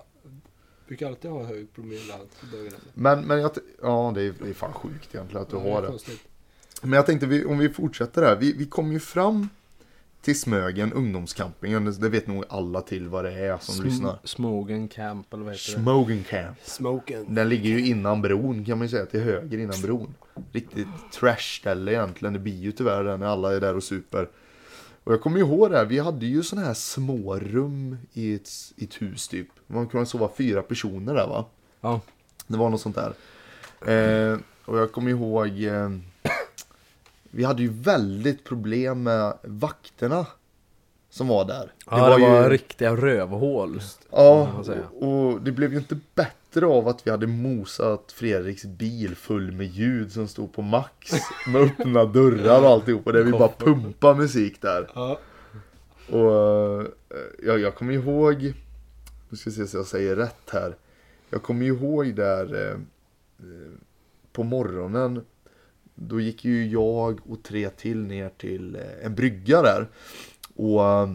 brukar alltid ha hög promillehalt på dagarna. Men, men jag, ja det är, det är fan sjukt egentligen att du Ja, det har det. konstigt. Men jag tänkte vi, om vi fortsätter där, vi, vi kom ju fram till Smögen, ungdomscampingen, det, det vet nog alla till vad det är som lyssnar. Smogen Camp eller vad heter det? Smoking Camp. Smoken. Den ligger ju innan bron kan man ju säga, till höger innan bron. Riktigt trash-ställe egentligen, det blir ju tyvärr det när alla är där och super. Och jag kommer ihåg det här, vi hade ju sådana här smårum i ett, i ett hus typ. Man kunde sova fyra personer där va? Ja. Det var något sånt där. Eh, och jag kommer ihåg, eh, vi hade ju väldigt problem med vakterna som var där. Ja, det var, ju, riktiga rövhål. Ja, och, det blev ju inte bättre av att vi hade mosat Fredriks bil full med ljud som stod på max. Med öppna dörrar och alltihop. Och där vi bara pumpade musik där. Ja. Och eh, jag, jag kommer ihåg, nu ska vi se så jag säger rätt här. Jag kommer ihåg där eh, eh, på morgonen. Då gick ju jag och tre till ner till eh, en brygga där. Och eh,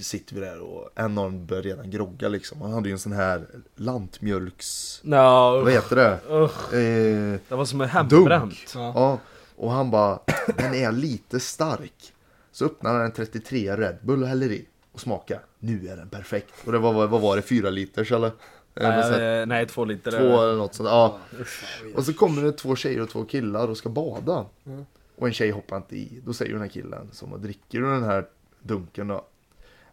sitter vi där och en av dem började redan grogga liksom. Han hade ju en sån här lantmjölks... Ja, Vad heter det? usch, Eh, det var som en hembränt. Ja. Ja, och han bara, den är lite stark. Så öppnar han en 33 Red Bull och häller i och smakar. Nu är den perfekt. Och det var, vad vad var det, fyra liters eller? Sånt här. Nej, nej, två liter. Två eller något sånt. Ja. Och så kommer det två tjejer och två killar och ska bada. Mm. Och en tjej hoppar inte i. Då säger den här killen som dricker du den här dunken då?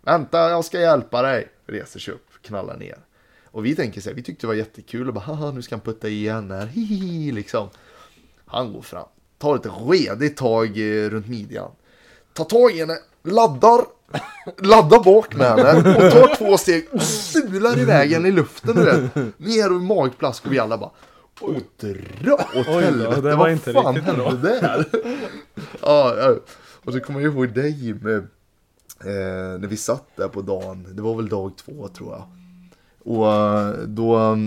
Vänta, jag ska hjälpa dig. Reser sig upp, knallar ner. Och vi tänker så här, vi tyckte det var jättekul och bara haha nu ska han putta i igen här, hihi liksom. Han går fram, tar ett redigt tag eh, runt midjan. Tar tag i henne, laddar, laddar bak med henne och tar två steg och sular iväg henne i luften vet. Ner och magplask och vi alla bara och dra åt Oj helvete, det var vad inte fan riktigt bra. hände där? ja, och så kommer jag ihåg dig Jimmy, eh, när vi satt där på dagen, det var väl dag två tror jag. Och eh, då, eh,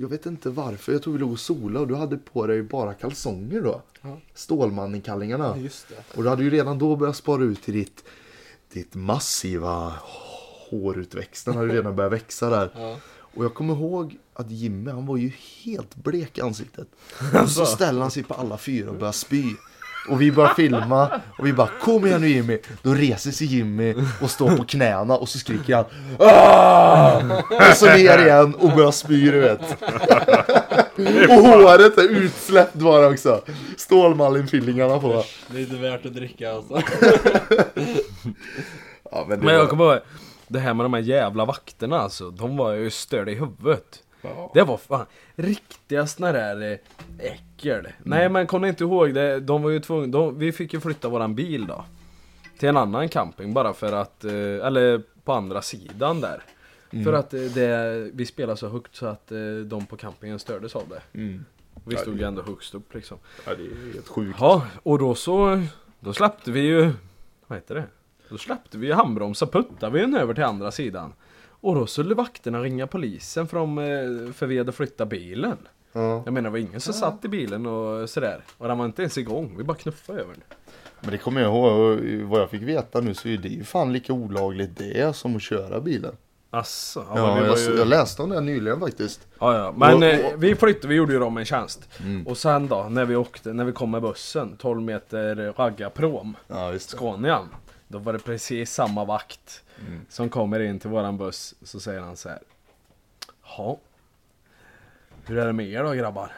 jag vet inte varför, jag tror vi låg och sola och du hade på dig bara kalsonger då. Ja. Stålmannen-kallingarna. Ja, just det. Och du hade ju redan då börjat spara ut till ditt, ditt massiva hårutväxten hade redan börjat växa där. Ja. Och jag kommer ihåg att Jimmy, han var ju helt blek i ansiktet. Och så ställer han sig på alla fyra och börjar spy. Och vi börjar filma och vi bara kom igen nu Jimmy. Då reser sig Jimmy och står på knäna och så skriker han Aah! Och så ner igen och börjar spy du vet. Och håret är utsläppt bara också. Stålmallinfillingarna på. Det är inte värt att dricka alltså. Ja, men det Men jag var- kommer ihåg, det här med de här jävla vakterna alltså, de var ju störda i huvudet. Ja. Det var fan riktiga såna där eh, äckel. Nej men kom ni inte ihåg det, de var ju tvungna, de, vi fick ju flytta våran bil då. Till en annan camping bara för att, eh, eller på andra sidan där. För att eh, det, vi spelade så högt så att de på campingen stördes av det. Mm. Vi Ja, stod ju ändå högst upp liksom. Ja, det är helt sjukt. Ja, och då så, då släppte vi ju, vad heter det? Då släppte vi ju handbroms och puttade vi den över till andra sidan. Och då skulle vakterna ringa polisen för, de, eh, för vi hade flyttat bilen. Ja. Jag menar det var ingen som satt i bilen och sådär. Och den var inte ens igång, vi bara knuffade över den. Men det kommer jag ihåg vad jag fick veta nu så är det ju fan lika olagligt det som att köra bilen. Asså, ja, Ja, jag, ju... jag läste om det nyligen faktiskt. Ja, ja. Men Och- eh, vi flyttade, vi gjorde ju dem en tjänst. Mm. Och sen då, när vi åkte, när vi kom med bussen, 12 meter raggarprom, Ja. Scanian. Då var det precis samma vakt Mm. som kommer in till våran buss. Så säger han så här. Ja. Hur är det med er då grabbar?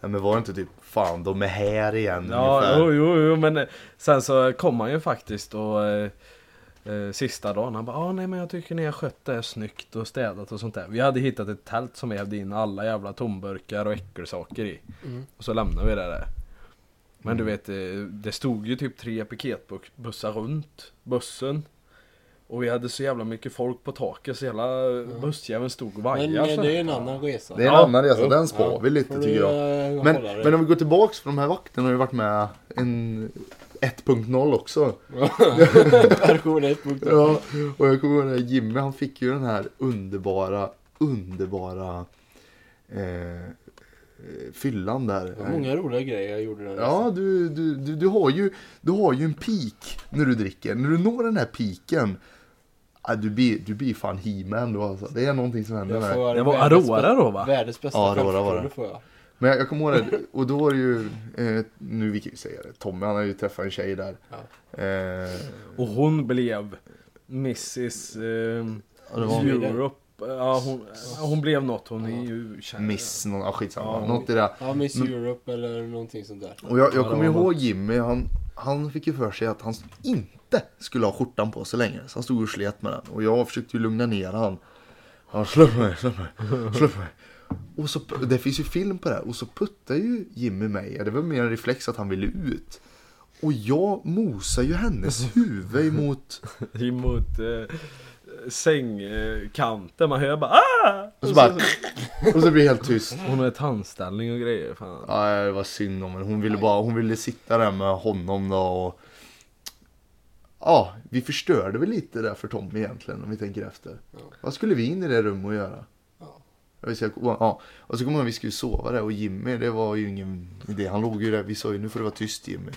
Ja, men var det inte typ fan de är här igen Ja, ungefär? jo, jo, jo, men eh, sen så kom han ju faktiskt och eh, eh, sista dagen han bara ah, nej men jag tycker ni har skött det snyggt och städat och sånt där. Vi hade hittat ett tält som vi hävde in alla jävla tomburkar och äckelsaker i. Mm. Och så lämnade vi det där. Men du vet, eh, det stod ju typ tre piketbussar runt bussen. Och vi hade så jävla mycket folk på taket så hela bussjäveln stod och Men vajade. eh, så det är en annan resa. Det är en Ja. annan resa, den spar vi lite tycker jag. eh, Men, men om vi går tillbaks för de här vakterna har ju varit med en 1.0 också. Version 1.0. Ja, och jag kommer ihåg Jimmy han fick ju den här underbara, underbara eh, fyllan där. Det var många roliga grejer jag gjorde den Ja, du, du, du, du, har ju, du har ju en peak när du dricker. När du når den här piken, ja, du, blir, du blir fan he-man då alltså. Det är någonting som händer med får Det var Aurora då, va? Världens bästa Ja, Aurora var det. får jag. Men jag, jag kommer ihåg det, och då var det ju, eh, nu vi kan ju säga det, Tommy han har ju träffat en tjej där. Ja. Eh, Och hon blev Mrs eh, det Europe. Ja, hon, hon blev något. Hon är ju känd. Miss, någon, ja, skitsamma, Ja, något i det. Ja, Miss Men- Europe eller någonting sånt där. Och jag, jag Ja, kommer ihåg Jimmy, han, han fick ju för sig att han inte skulle ha skjortan på sig längre. Så han stod och slet med den. Och jag försökte ju lugna ner han. Han släpp mig, släpp mig, släpp mig. Och så, det finns ju film på det här. Och så puttar ju Jimmy mig. Det var mer en reflex att han ville ut. Och jag mosar ju hennes huvud emot. Emot eh, sängkanten. Man hör bara ah! Och så bara... Och så blir det helt tyst. Hon har tandställning och grejer. Fan. Ja, det var synd om henne. Hon ville bara, hon ville sitta där med honom då och... Ja, vi förstörde väl lite där för Tommy egentligen om vi tänker efter. Ja. Vad skulle vi in i det rummet och göra? Ja. Jag vill säga, ja. Och så kommer jag att vi skulle sova där och Jimmy, det var ju ingen idé. Han låg ju där, vi sa ju nu får det vara tyst Jimmy.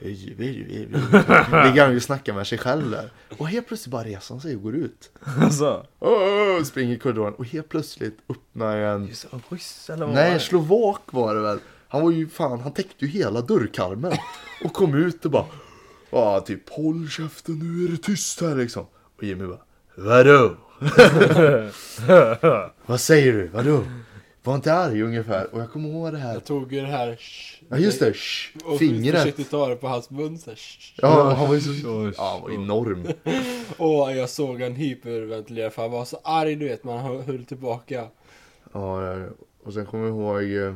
Ligger han ju och snackar med sig själv där. Och helt plötsligt bara reser han sig och går ut. Alltså. Oh, springer i korridoren och helt plötsligt öppnar en ryss eller vad var Nej, slovak var det väl. Han var ju fan, han täckte ju hela dörrkarmen. Och kom ut och bara, ja typ håll käften nu är det tyst här liksom. Och Jimmy bara, vadå? Vad säger du? Vadå? Var inte arg ungefär. Och jag kommer ihåg det här. Jag tog ju det här sh- Ja just det, shh, och fingret. försökte ta det på hans mun så sh- Ja, han var ju så, ja, han var enorm. Och jag såg en hyperventilera för han var så arg du vet, man höll tillbaka. Ja, ja. och sen kommer jag ihåg eh,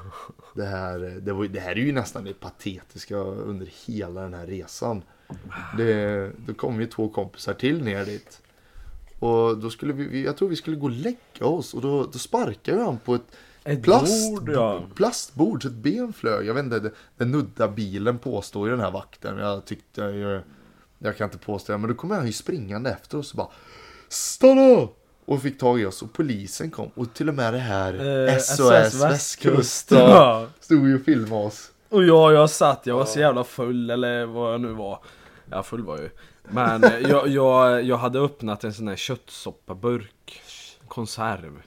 det här, eh, det, var, det här är ju nästan det patetiska under hela den här resan. Det, då kom ju två kompisar till ner dit. Och då skulle vi- jag tror vi skulle gå och lägga oss och då, då sparkade han på ett Ett plast, bord ja. plastbord så ett ben flög. Jag vet inte, det, det nudda bilen påstår ju den här vakten. Jag tyckte ju, jag kan inte påstå det, men då kom han ju springande efter oss och bara Stanna! Och fick tag i oss och polisen kom och till och med det här Eh, SOS Västkusten Ja. stod ju och filmade oss. Och jag, jag satt, jag var så jävla full eller vad jag nu var. Ja full var jag ju. Men eh, jag, jag, jag hade öppnat en sån här köttsoppaburk. Konserv.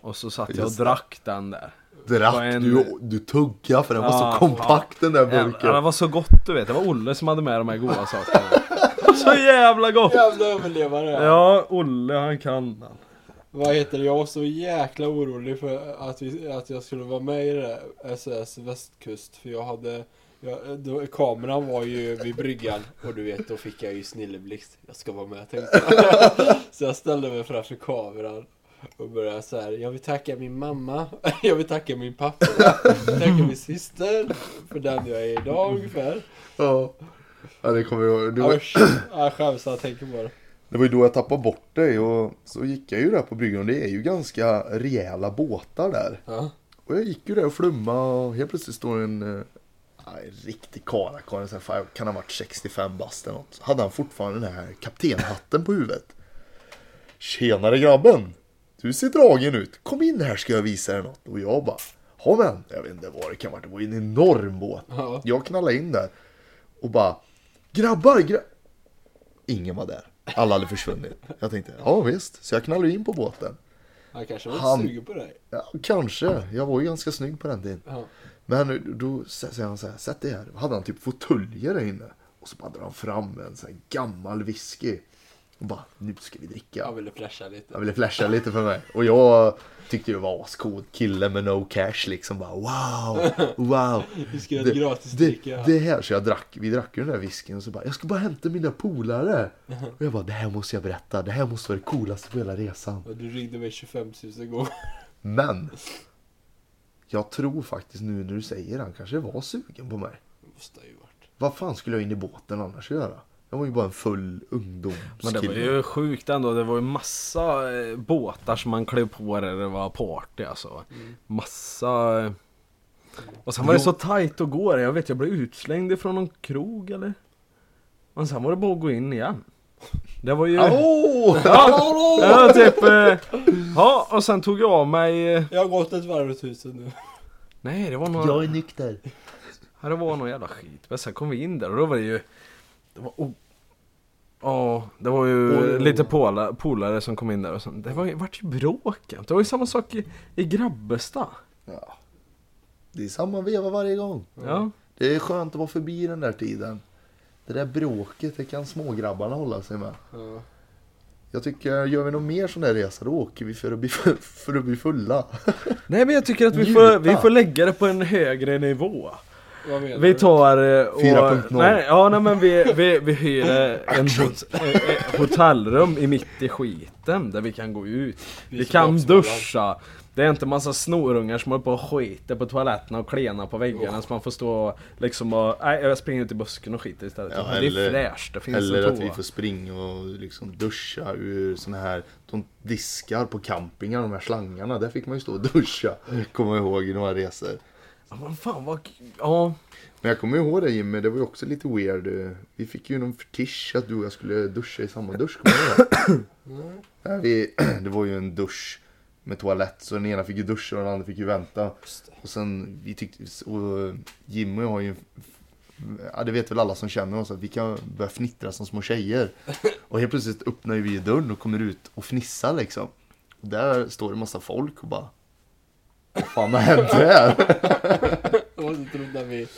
Och så satt jag och drack den där. Drack, en- du, du tugga för den var Ja, så kompakt den där burken. det var så gott du vet. Det var Olle som hade med de här goda sakerna. Så jävla gott! Jävla överlevare. Ja, Olle han kan den. Vad heter det? Jag var så jäkla orolig för att, vi, att jag skulle vara med i det SOS Västkust. För jag hade... Jag, då, kameran var ju vid bryggan och du vet, då fick jag ju snilleblixt. Jag ska vara med tänkte jag. Så jag ställde mig framför kameran och började så här. Jag vill tacka min mamma. Jag vill tacka min pappa. Tacka min syster. För den jag är idag ungefär. Ja. ja, det kommer jag ihåg. Var, jag skäms när jag tänker på det. det var ju då jag tappade bort dig och så gick jag ju där på bryggan och det är ju ganska rejäla båtar där. Ja. Och jag gick ju där och flumma och helt plötsligt står en, eh, en riktig karlakarl, kan ha varit 65 bast eller något. Hade han fortfarande den här kaptenhatten på huvudet. Tjenare grabben! Du ser dragen ut. Kom in här ska jag visa dig något. Och jag bara, ja men, jag vet inte vad det kan vara. Det var en enorm båt. Ja. Jag knallade in där och bara, grabbar, gra Ingen var där. Alla hade försvunnit. Jag tänkte, ja visst. Så jag knallade in på båten. Han kanske var Han- sugen på dig. Ja, kanske. Jag var ju ganska snygg på den tiden. Ja. Men då säger han så här, sätt dig här. Då hade han typ fåtöljer där inne. Och så bara drar han fram en sån här gammal whisky. Och bara, nu ska vi dricka. Jag ville flasha lite. Han ville flasha lite för mig. Och jag tyckte det var ascoolt. Kille med no cash liksom. Bara wow, wow. Vi ska ett gratis det, dricka. det här. Så jag drack, vi drack ju den där whiskyn och så bara, jag ska bara hämta mina polare. Och jag bara, det här måste jag berätta. Det här måste vara det coolaste på hela resan. Och du ringde mig 25 000 gånger. Men. Jag tror faktiskt nu när du säger det, han kanske var sugen på mig. Måste ju varit. Vad fan skulle jag in i båten annars göra? Jag var ju bara en full ungdomskille. Men det var ju sjukt ändå. Det var ju massa eh, båtar som man klev på där det var party alltså. Massa... eh, Och sen var det så tajt att gå där. Jag vet jag blev utslängd ifrån någon krog eller? Men sen var det bara att gå in igen. Det var ju... Åh! Ja, ja, typ... eh, Ja, och sen tog jag av mig... eh, Jag har gått ett varv runt huset nu. Nej, det var någon... Jag är nykter. Ja, det var någon jävla skit. Men sen kom vi in där och då var det ju... Det var... Oh. Ja, det var ju oj. lite pola, polare som kom in där och sånt. Det var, ju- vart ju bråk. Det var ju samma sak i, i Grabbestad. Ja. Det är samma veva varje gång. Ja. Det är skönt att vara förbi den där tiden. Det där bråket, det kan smågrabbarna hålla sig med. Ja. Jag tycker, gör vi någon mer sån där resa, då åker vi för att bli, för att bli fulla. Nej men jag tycker att vi får, vi får lägga det på en högre nivå. Vad menar Vi tar eh, och... 4.0. Nej, ja nej men vi, vi, vi hyr eh, en hot, eh, hotellrum i mitt i skiten där vi kan gå ut. Vi kan duscha. Det är inte massa snorungar som håller på och skiter på toaletterna och klenar på väggarna så man får stå liksom och... Nej jag springer ut i busken och skiter istället. Ja, Men det eller- är fräscht, det finns Eller att vi får springa och liksom duscha ur såna här, de diskar på campingar, de här slangarna. Där fick man ju stå och duscha. Kommer jag ihåg i några resor. Ja, vad fan vad... Ja. Men jag kommer ihåg det Jimmy, det var ju också lite weird. Vi fick ju någon fetisch att du och jag skulle duscha i samma dusch. Kommer du ihåg det? Vi, det var ju en dusch med toalett så den ena fick ju duscha och den andra fick ju vänta. Och sen, vi tyckte, och Jimmy har ju Ja det vet väl alla som känner oss att vi kan börja fnittra som små tjejer. Och helt plötsligt öppnar ju vi dörren och kommer ut och fnissar liksom. Och där står det massa folk och bara Vad fan har hänt här? Jag måste tro när vi...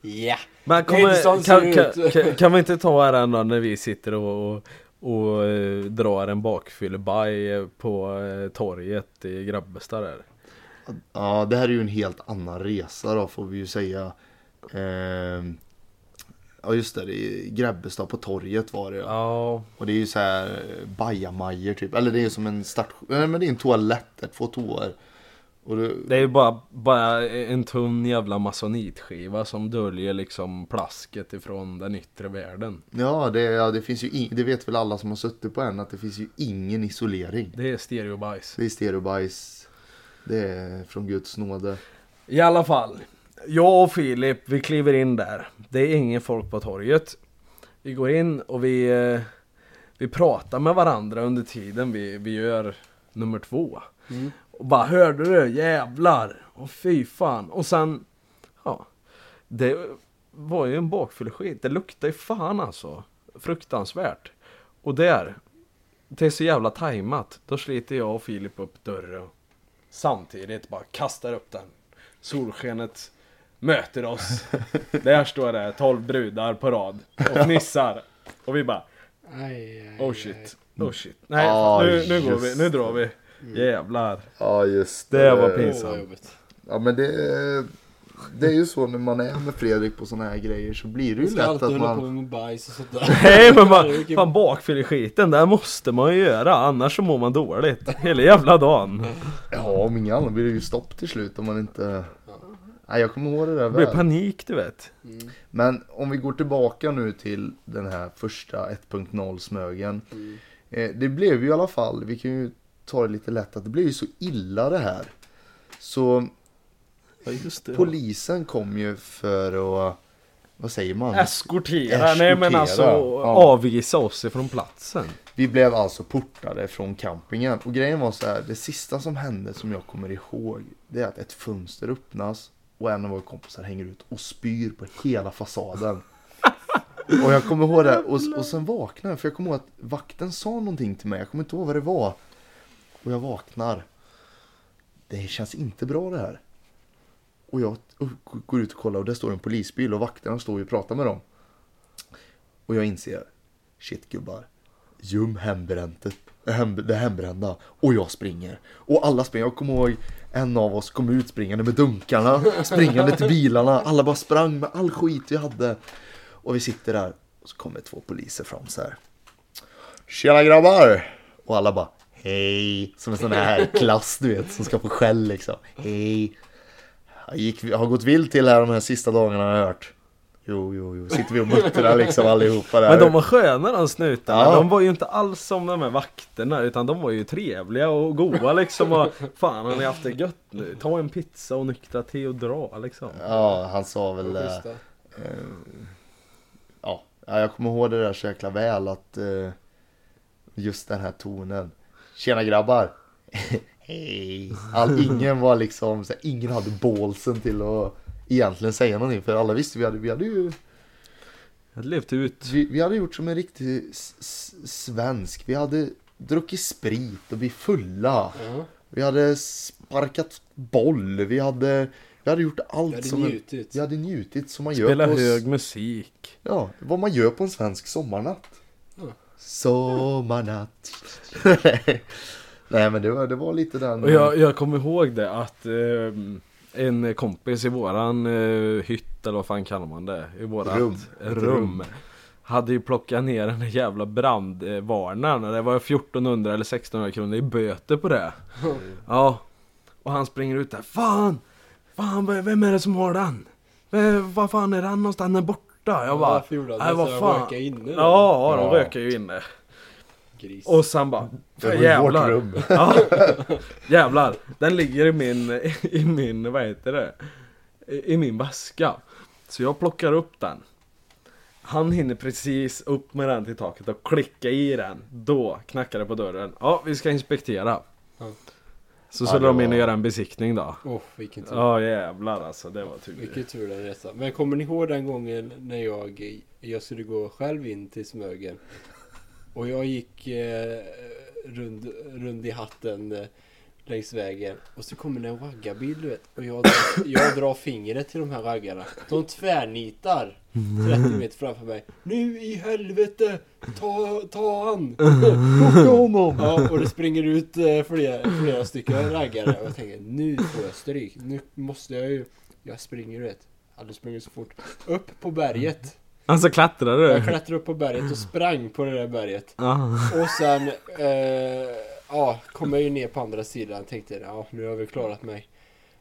Ja! Men kommer, kan, kan, kan, kan vi inte ta här ändå när vi sitter och, och, och eh, drar en bakfyllebaj eh, på eh, torget i Grabbestad där? Ja det här är ju en helt annan resa då får vi ju säga. Ehm, ja just det, det är Grebbestad på torget var det ja. Och det är ju så här eh, bajamajor typ. Eller det är som en start... Nej men det är en toalett, två toor. Och det, det är ju bara, bara en tunn jävla masonitskiva som döljer liksom plasket ifrån den yttre världen. Ja, det, ja, det finns ju in, det vet väl alla som har suttit på en att det finns ju ingen isolering. Det är stereobajs. Det är stereobajs. Det är från Guds nåde. I alla fall, jag och Filip, vi kliver in där. Det är ingen folk på torget. Vi går in och vi, eh, vi pratar med varandra under tiden vi, vi gör nummer två. Mm. Och bara hörde du jävlar, och fy fan. Och sen, ja, det var ju en bakfylleskit. Det luktar ju fan alltså. fruktansvärt. Och där, det är så jävla tajmat. Då sliter jag och Filip upp dörren. Samtidigt bara kastar upp den. Solskenet möter oss. Där står det 12 brudar på rad och fnissar. Och vi bara Aj, aj, oh aj. shit, oh shit. Nej, Ah, nu, nu går vi, nu drar vi. Jävlar. Ja, just Det var Åh, vad pinsamt. Ja, men det, det är ju så när man är med Fredrik på såna här grejer så blir det Du ju lätt att hålla på man... med bajs och sånt där. Nej men man, fan bakfylleskiten, det här måste man ju göra annars så mår man dåligt. Hela jävla dagen. Ja, om inget annat blir det ju stopp till slut om man inte... Nej, jag kommer ihåg det där Det blir väl. panik du vet. Mm. Men om vi går tillbaka nu till den här första 1.0 Smögen. Mm. Eh, det blev ju i alla fall, vi kan ju ta det lite lätt, att det blev ju så illa det här. Så Ja det. polisen kom ju för att, vad säger man? Eskortera, nej men Eskortera, alltså ja. avvisa oss ifrån platsen. Vi blev alltså portade från campingen. Och grejen var så här, det sista som hände som jag kommer ihåg, det är att ett fönster öppnas och en av våra kompisar hänger ut och spyr på hela fasaden. Och jag kommer ihåg det, och, och sen vaknar jag, för jag kommer ihåg att vakten sa någonting till mig, jag kommer inte ihåg vad det var. Och jag vaknar. Det känns inte bra det här. Och jag går ut och kollar och där står en polisbil och vakterna står och pratar med dem. Och jag inser, shit gubbar, Ljum hembräntet. Hem, det hembrända. Och jag springer. Och alla springer. Jag kommer ihåg en av oss kom ut springande med dunkarna. Springande till bilarna. Alla bara sprang med all skit vi hade. Och vi sitter där. Och så kommer två poliser fram så här. Tjena grabbar! Och alla bara Hej! Som en sån här klass du vet som ska få skäll liksom. Hej! Jag gick, har gått vilt till här de här sista dagarna har jag hört. Jo, jo, jo. Sitter vi och muttrar liksom allihopa där. Men de var sköna de snutarna. Ja. De var ju inte alls som de här vakterna utan de var ju trevliga och goa liksom. Och, fan har ni haft det gött nu? Ta en pizza och nyktra till och dra liksom. Ja, han sa väl... eh, ja, ja, jag kommer ihåg det där så jäkla väl att eh, just den här tonen. Tjena grabbar! Hej! All, ingen var liksom, så här, ingen hade bålsen till att egentligen säga någonting för alla visste vi hade, vi hade ju hade levt ut. vi, vi hade gjort som en riktig svensk. Vi hade druckit sprit och blivit fulla. Ja, Vi hade sparkat boll. Vi hade, vi hade gjort allt hade som en, njutit. vi hade njutit som man gör Spela på s- hög musik. Ja, vad man gör på en svensk sommarnatt. Sommarnatt. Nej men det var, det var lite den. Och jag, jag kommer ihåg det att ehm, en kompis i våran uh, hytt eller vad fan kallar man det? I vårat Rum. rum. Hade ju plockat ner den där jävla brandvarnaren och det var 1400 eller 1600 kronor i böter på det. Ja. Och han springer ut där. Fan! Fan vem är det som har den? Vad fan är den någonstans? Den är borta. Jag bara. Varför gjorde han Nej det? vad fan. röka inne då? Ja, de Ja. röker ju inne. Gris. Och sen bara, Det var jävlar. vårt rum. Ja, jävlar. Den ligger i min, i min, vad heter det? I, I min väska. Så jag plockar upp den. Han hinner precis upp med den till taket och klicka i den. Då knackar det på dörren. Ja, vi ska inspektera. Ja. Så Ja, skulle det de in och göra en besiktning då. Åh, vilken tur. Ja jävlar alltså, det var tur. Vilken tur den resan. Men kommer ni ihåg den gången när jag, jag skulle gå själv in till Smögen? Och jag gick eh, rund, rund i hatten eh, längs vägen. Och så kommer det en raggarbil du vet. Och jag drar, jag drar fingret till de här raggarna. De tvärnitar 30 meter framför mig. Nu i helvete! Ta, ta han! Plocka honom! Ja, och det springer ut eh, flera, flera stycken raggare och jag tänker nu får jag stryk. Nu måste jag ju... Jag springer du vet. Hade sprungit så fort. Upp på berget. Alltså klättrar Jag du? klättrade upp på berget och sprang på det där berget. Ja. Och sen... Eh, ja, kom jag ju ner på andra sidan. Tänkte ja, nu har jag väl klarat mig.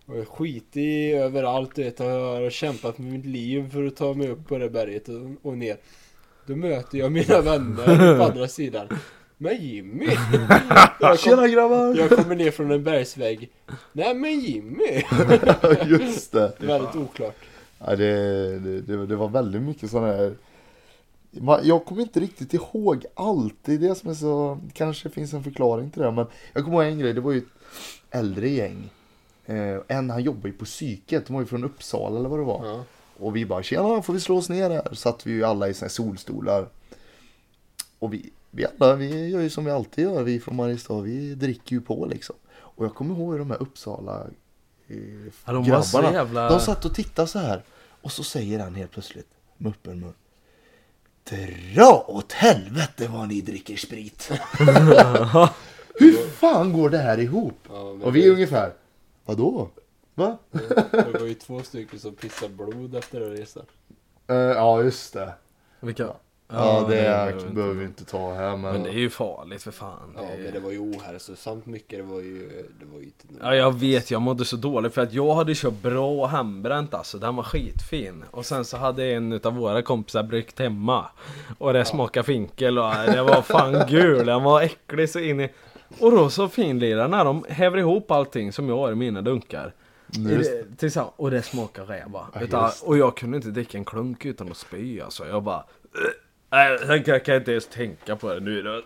Och jag skit i överallt vet. Och jag har kämpat med mitt liv för att ta mig upp på det berget och, och ner. Då möter jag mina vänner på andra sidan. Men Jimmy! Jag kom, Tjena grabbar! jag kommer ner från en bergsvägg. Nej men Jimmy! Just det. Det är väldigt oklart. Ja, det, det, det, var väldigt mycket sådana här Jag kommer inte riktigt ihåg allt. Det är det som är så... Kanske finns en förklaring till det. Men jag kommer ihåg en grej. Det var ju ett äldre gäng. Eh, en han jobbar ju på psyket. De var ju från Uppsala eller vad det var. Ja. Och vi bara tjena får vi slå oss ner här. Satt vi ju alla i såna här solstolar. Och vi, vi alla, vi gör ju som vi alltid gör, vi från Mariestad, vi dricker ju på liksom. Och jag kommer ihåg de här Uppsala eh, Ja, de grabbarna. jävla- De satt och tittade så här. Och så säger han helt plötsligt med öppen mun. Dra åt helvete vad ni dricker sprit. Hur fan går det här ihop? Ja, Och vi är ungefär, vadå? Va? Det var ju två stycken som pissade blod efter den resan. Eh, ja just det. Vilka? Ja, det behöver vi behöver inte. vi inte ta här men. Men det är ju farligt för fan. Ja, Det- men det var ju ohälsosamt mycket. Det var ju, det var ju inte Ja jag vet, jag mådde så dåligt för att jag hade köpt bra hembränt alltså, den var skitfin. Och sen så hade en utav våra kompisar bryggt hemma. Och det smakade finkel och det var fan gul, den var äcklig så in i... Och då så finlirade när de häver ihop allting som jag har i mina dunkar. I det- Tillsammans, och det smakar räva. Ja, Utan, och jag kunde inte dricka en klunk utan att spy alltså. Jag bara... Nej, jag kan- kan inte ens tänka på det nu. Det,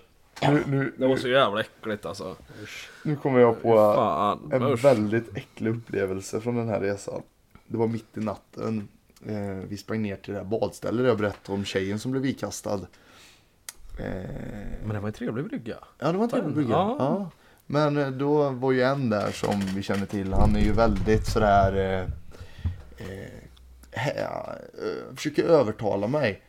nu, nu, det var så jävla äckligt alltså. nu kommer jag på Fan, en usch. väldigt äcklig upplevelse från den här resan. Det var mitt i natten. Eh, vi sprang ner till det här badstället jag berättade om tjejen som blev ikastad. Eh, Men det var en trevlig brygga. Ja, det var en trevlig brygga. Ja. Ja. Men eh, då var ju en där som vi känner till. Han är ju väldigt sådär... Eh, eh, försöker övertala mig.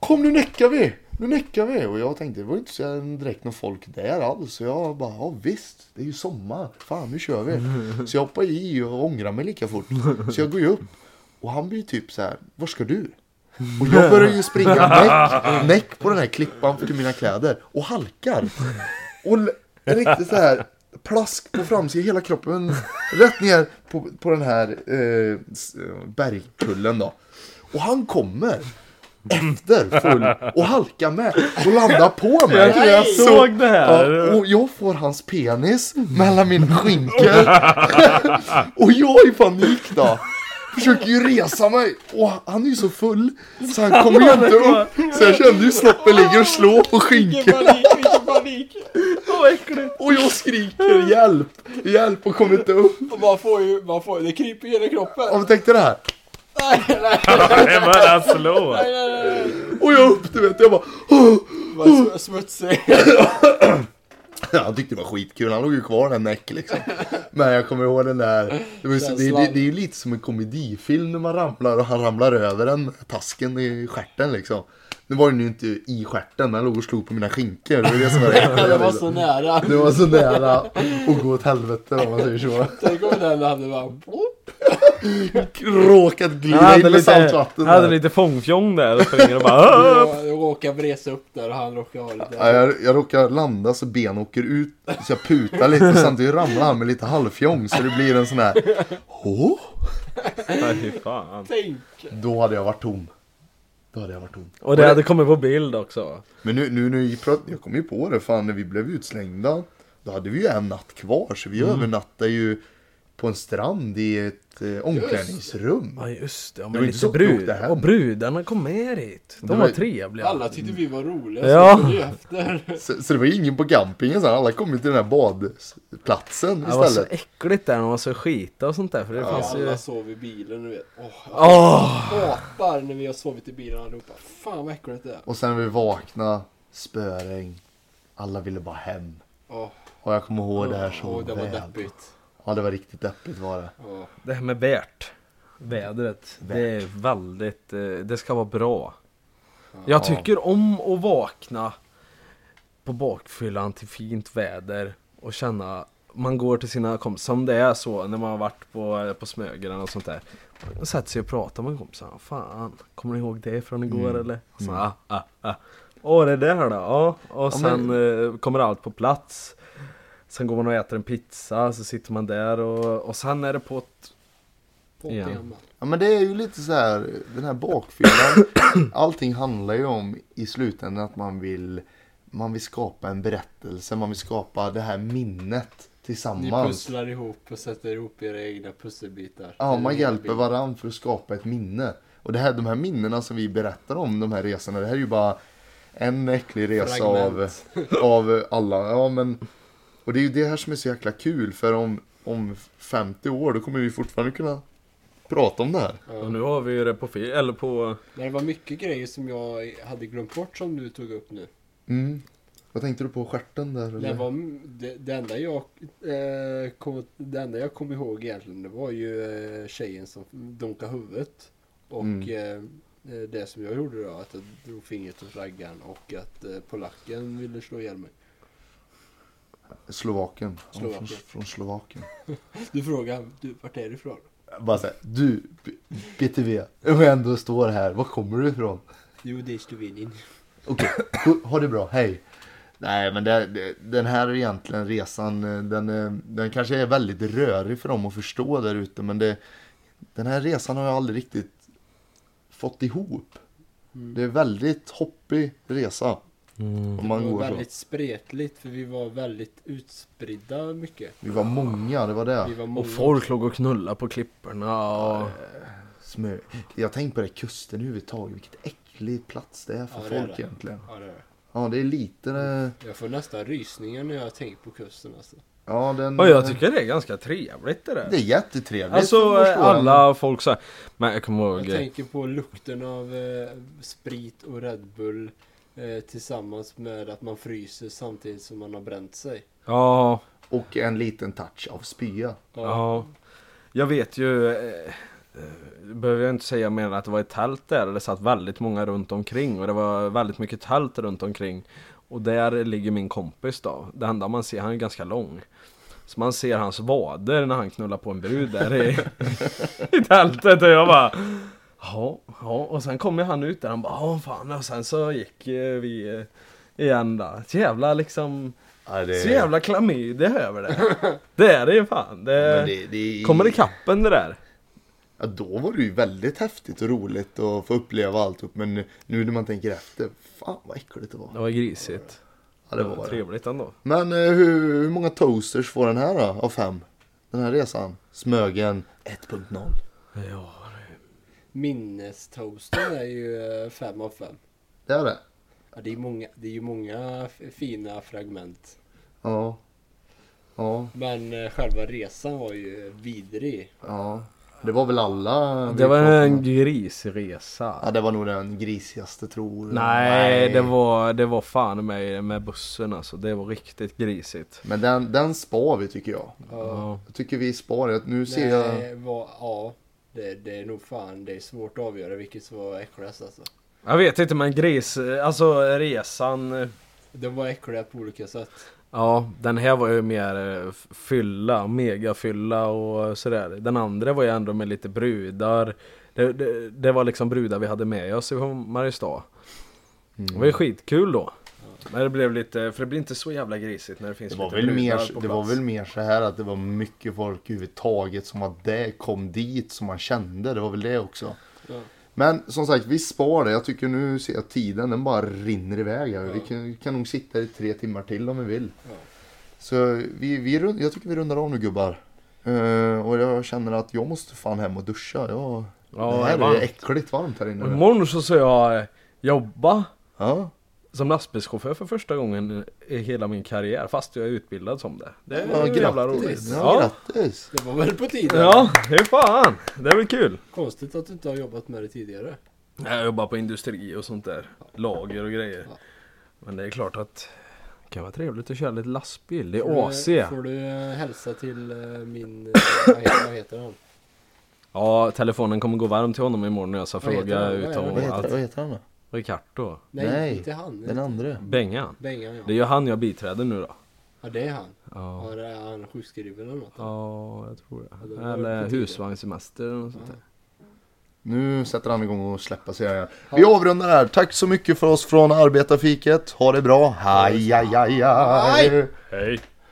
Kom nu näckar vi! Nu näckar vi! Och jag tänkte det var inte så direkt någon folk där alls. Så jag bara, ja visst, det är ju sommar. Fan, nu kör vi. Så jag hoppar i och ångrar mig lika fort. Så jag går ju upp. Och han blir typ så här, var ska du? Och jag börjar ju springa näck, näck på den här klippan för mina kläder och halkar. Och riktigt så här plask på framsidan, hela kroppen rätt ner på, på den här eh, bergkullen då. Och han kommer efter full och halkar med och landar på mig. Jag jag Så- såg det här. Ja, och jag får hans penis mellan mina skinkor. och jag i panik då. Försöker ju resa mig och han är ju så full så han kommer ju inte upp. Så jag kände ju snoppen ligger och slår på skinkorna. panik, panik! Vad äckligt. Och jag skriker hjälp, hjälp och kommer inte upp. Och man får ju, man får, det kryper i hela kroppen. Om tänkte det här. Nej, nej, Det börjar slå. nej, nej, nej. Och jag upp du vet, jag bara "Åh." Vad smutsig. Han tyckte det var skitkul, han låg ju kvar den näck liksom. Men jag kommer ihåg den där, det, var det, det, det är ju lite som en komedifilm när man ramlar och han ramlar över en tasken i stjärten liksom. Nu var den ju inte i stjärten, men han låg och slog på mina skinkor. Det var det som var det Det var så nära. Det var så nära att gå åt helvete om man säger så. Tänk om den hade bara... Råkat glida in med lite, saltvatten han hade där. lite fångfjong där och springer och bara! Jag, jag råkar vresa upp där och han råkar ha lite... Ja, jag, jag råkar landa så ben åker ut, så jag putar lite samtidigt ramlar han med lite halvfjong så det blir en sån här fy fan. Tänk! Då hade jag varit tom. Då hade jag varit tom. Och det hade kommit på bild också. Men nu, nu, nu prat, jag kom ju på det, fan när vi blev utslängda Då hade vi ju en natt kvar så vi övernattade ju på en strand i ett eh, omklädningsrum. Ja just det, ja, var men inte lite brud. det. Och brudarna kom med dit. De Det var var- trevliga. Alla tyckte vi var roliga Ja. så efter. Så, så det var ingen på campingen sen, alla kom ju till den här badplatsen Det var så istället. äckligt där när man så skita och sånt där för det fanns ju... Alla sov i bilen du vet. Åh, jag Åh! hatar när vi har sovit i bilen allihopa. Fan vad äckligt det är. Och sen när vi vaknade, spöregn. Alla ville bara hem. Åh, Och jag kommer ihåg det här så åh, det var väl. deppigt. Ja det var riktigt deppigt var det. Det här med värt. Vädret. Det är väldigt, eh, det ska vara bra. Jag tycker om att vakna på bakfyllan till fint väder och känna man går till sina kompisar, som det är så när man har varit på, på Smögen och sånt där. Man sätter sig och pratar med kompisarna. Fan, kommer ni ihåg det från igår Mm. eller? Så, ah, ah, ah. Åh, det där då? Ja. Och Ja, sen eh, kommer allt på plats. Sen går man och äter en pizza, så sitter man där och, och sen är det på ett... På Ja. men det är ju lite så här, den här bakfyllan. allting handlar ju om i slutändan att man vill, man vill skapa en berättelse, man vill skapa det här minnet Ni tillsammans. pusslar ihop och sätter ihop era egna pusselbitar. Ja, man hjälper varandra för att skapa ett minne. Och det här, de här minnena som vi berättar om, de här resorna, det här är ju bara en äcklig resa av, av alla. Ja, men, och det är ju det här som är så jäkla kul, för om, om 50 år då kommer vi fortfarande kunna prata om det här. Och Ja. nu har vi ju det på film, eller på... Det var mycket grejer som jag hade glömt bort som du tog upp nu. Mm. Vad tänkte du på stjärten där? Det, Eller? var, det, det, enda jag, eh, kom, det enda jag kom ihåg egentligen det var ju eh, tjejen som dunkade huvudet. Och Mm. eh, eh, det som jag gjorde då, att jag drog fingret hos raggan och att eh, polacken ville slå ihjäl mig. Slovaken. Ja, Slovakien. från, från Slovakien. Du frågar, du, vart är du ifrån? Bara såhär, du BTV, jag ändå står här, var kommer du ifrån? Jo, det är Slovenien. Okej, okay. ha det bra, hej. Nej men det, det, den här egentligen resan, eh, den, eh, den kanske är väldigt rörig för dem att förstå där ute men det, den här resan har jag aldrig riktigt fått ihop. Mm. Det är väldigt hoppig resa. Om man det var går så. väldigt spretligt för vi var väldigt utspridda mycket. Vi var många, det var det. Var många. Och folk låg och knullade på klipporna och... Smö. Jag tänkte på det, kusten överhuvudtaget, vilket äcklig plats det är för Ja, det är folk det. egentligen. Ja, det är. Ja, det är lite det. Jag får nästan rysningar när jag tänker på kusten alltså. Ja, den... Och jag tycker det är ganska trevligt det där. Det är jättetrevligt. Alltså alla folk så här. Men jag kommer ihåg... Jag tänker på lukten av eh, sprit och Red Bull eh, tillsammans med att man fryser samtidigt som man har bränt sig. Ja, Och en liten touch av spya. ja. Jag vet ju... Eh, eh, behöver jag inte säga mer än att det var ett tält där. Det satt väldigt många runt omkring. Och det var väldigt mycket tält runt omkring. Och där ligger min kompis då. Det enda man ser, han är ganska lång. Så man ser hans vader när han knullar på en brud där i, i tältet. Och jag bara... Ja, ja. Och sen kom ju han ut där. Han bara, ja fan. Och sen så gick eh, vi eh, igen då. Så jävla liksom... Ja, det... Så jävla klamydia över det. Det är det ju fan. Det, det, det... kommer i kappen det där. Ja, då var det ju väldigt häftigt och roligt att få uppleva allt upp. Men nu när man tänker efter, fan vad äckligt det var. Det var grisigt. Ja, det var det. trevligt ändå. Men eh, hur, hur många toasters får den här då, av fem? Den här resan? Smögen 1.0. Ja. Minnestoasten är ju 5 av 5. Det är det? Ja, det, är många, det är ju många f- fina fragment. Ja. Ja, Men eh, själva resan var ju vidrig. ja. Det var väl alla Det var en grisresa. Ja, det var nog den grisigaste tror jag. Nej, det var, det var fan med, med bussen alltså. Det var riktigt grisigt. Men den, den spar vi tycker jag. Ja. Jag tycker vi spar det. Nu ser jag... Nej, var, ja. Det, det är nog fan, det är svårt att avgöra vilket som var äckligast alltså. Jag vet inte men gris, alltså resan. De var äckliga på olika sätt. Ja, den här var ju mer eh, fylla, megafylla och sådär. Den andra var ju ändå med lite brudar. Det, det, det var liksom brudar vi hade med oss från Mariestad. Det var ju skitkul då. Men det blev lite, för det blir inte så jävla grisigt när det finns Det var, lite väl mer, på det var plats. väl mer så här att det var mycket folk överhuvudtaget som var där, kom dit som man kände. Det var väl det också. Ja. Men som sagt, vi spar det. Jag tycker nu ser jag tiden, den bara rinner iväg. här. Vi kan, kan nog sitta i tre timmar till om vi vill. Ja. Så vi, vi, jag tycker vi rundar av nu gubbar. Eh, och jag känner att jag måste fan hem och duscha. Jag, Ja, det här är varmt. är äckligt varmt här inne. nu. Imorgon så ska jag eh, jobba Ja, som lastbilschaufför för första gången i hela min karriär fast jag är utbildad som det. Det är ja ju jävla roligt. Ja, Ja, grattis. Det var väl på tiden? ja, det är fan. Det är väl kul. Konstigt att du inte har jobbat med det tidigare. Jag jobbar på industri och sånt där. Lager och grejer. Ja. Men det är klart att det kan vara trevligt att köra lite lastbil. Det Får är du- AC. Får du eh, hälsa till eh, min, eh, vad heter, han? Ja, telefonen kommer gå varm till honom imorgon när jag ska fråga ut honom. Vad heter han då? Ricardo. Nej, Nej, inte han. Den andra. Bengan. Bengan ja. Det är ju han jag biträder nu då. Ja, det är han. Ja, Ja, är han sjukskriven eller något? ja jag tror Ja, det var Eller husvagnssemester eller något sånt där. Nu sätter han igång och släppa sig här. Vi avrundar här. Tack så mycket för oss från Arbetarfiket. Ha det bra. Hej, hej, hej. Hej. Hej!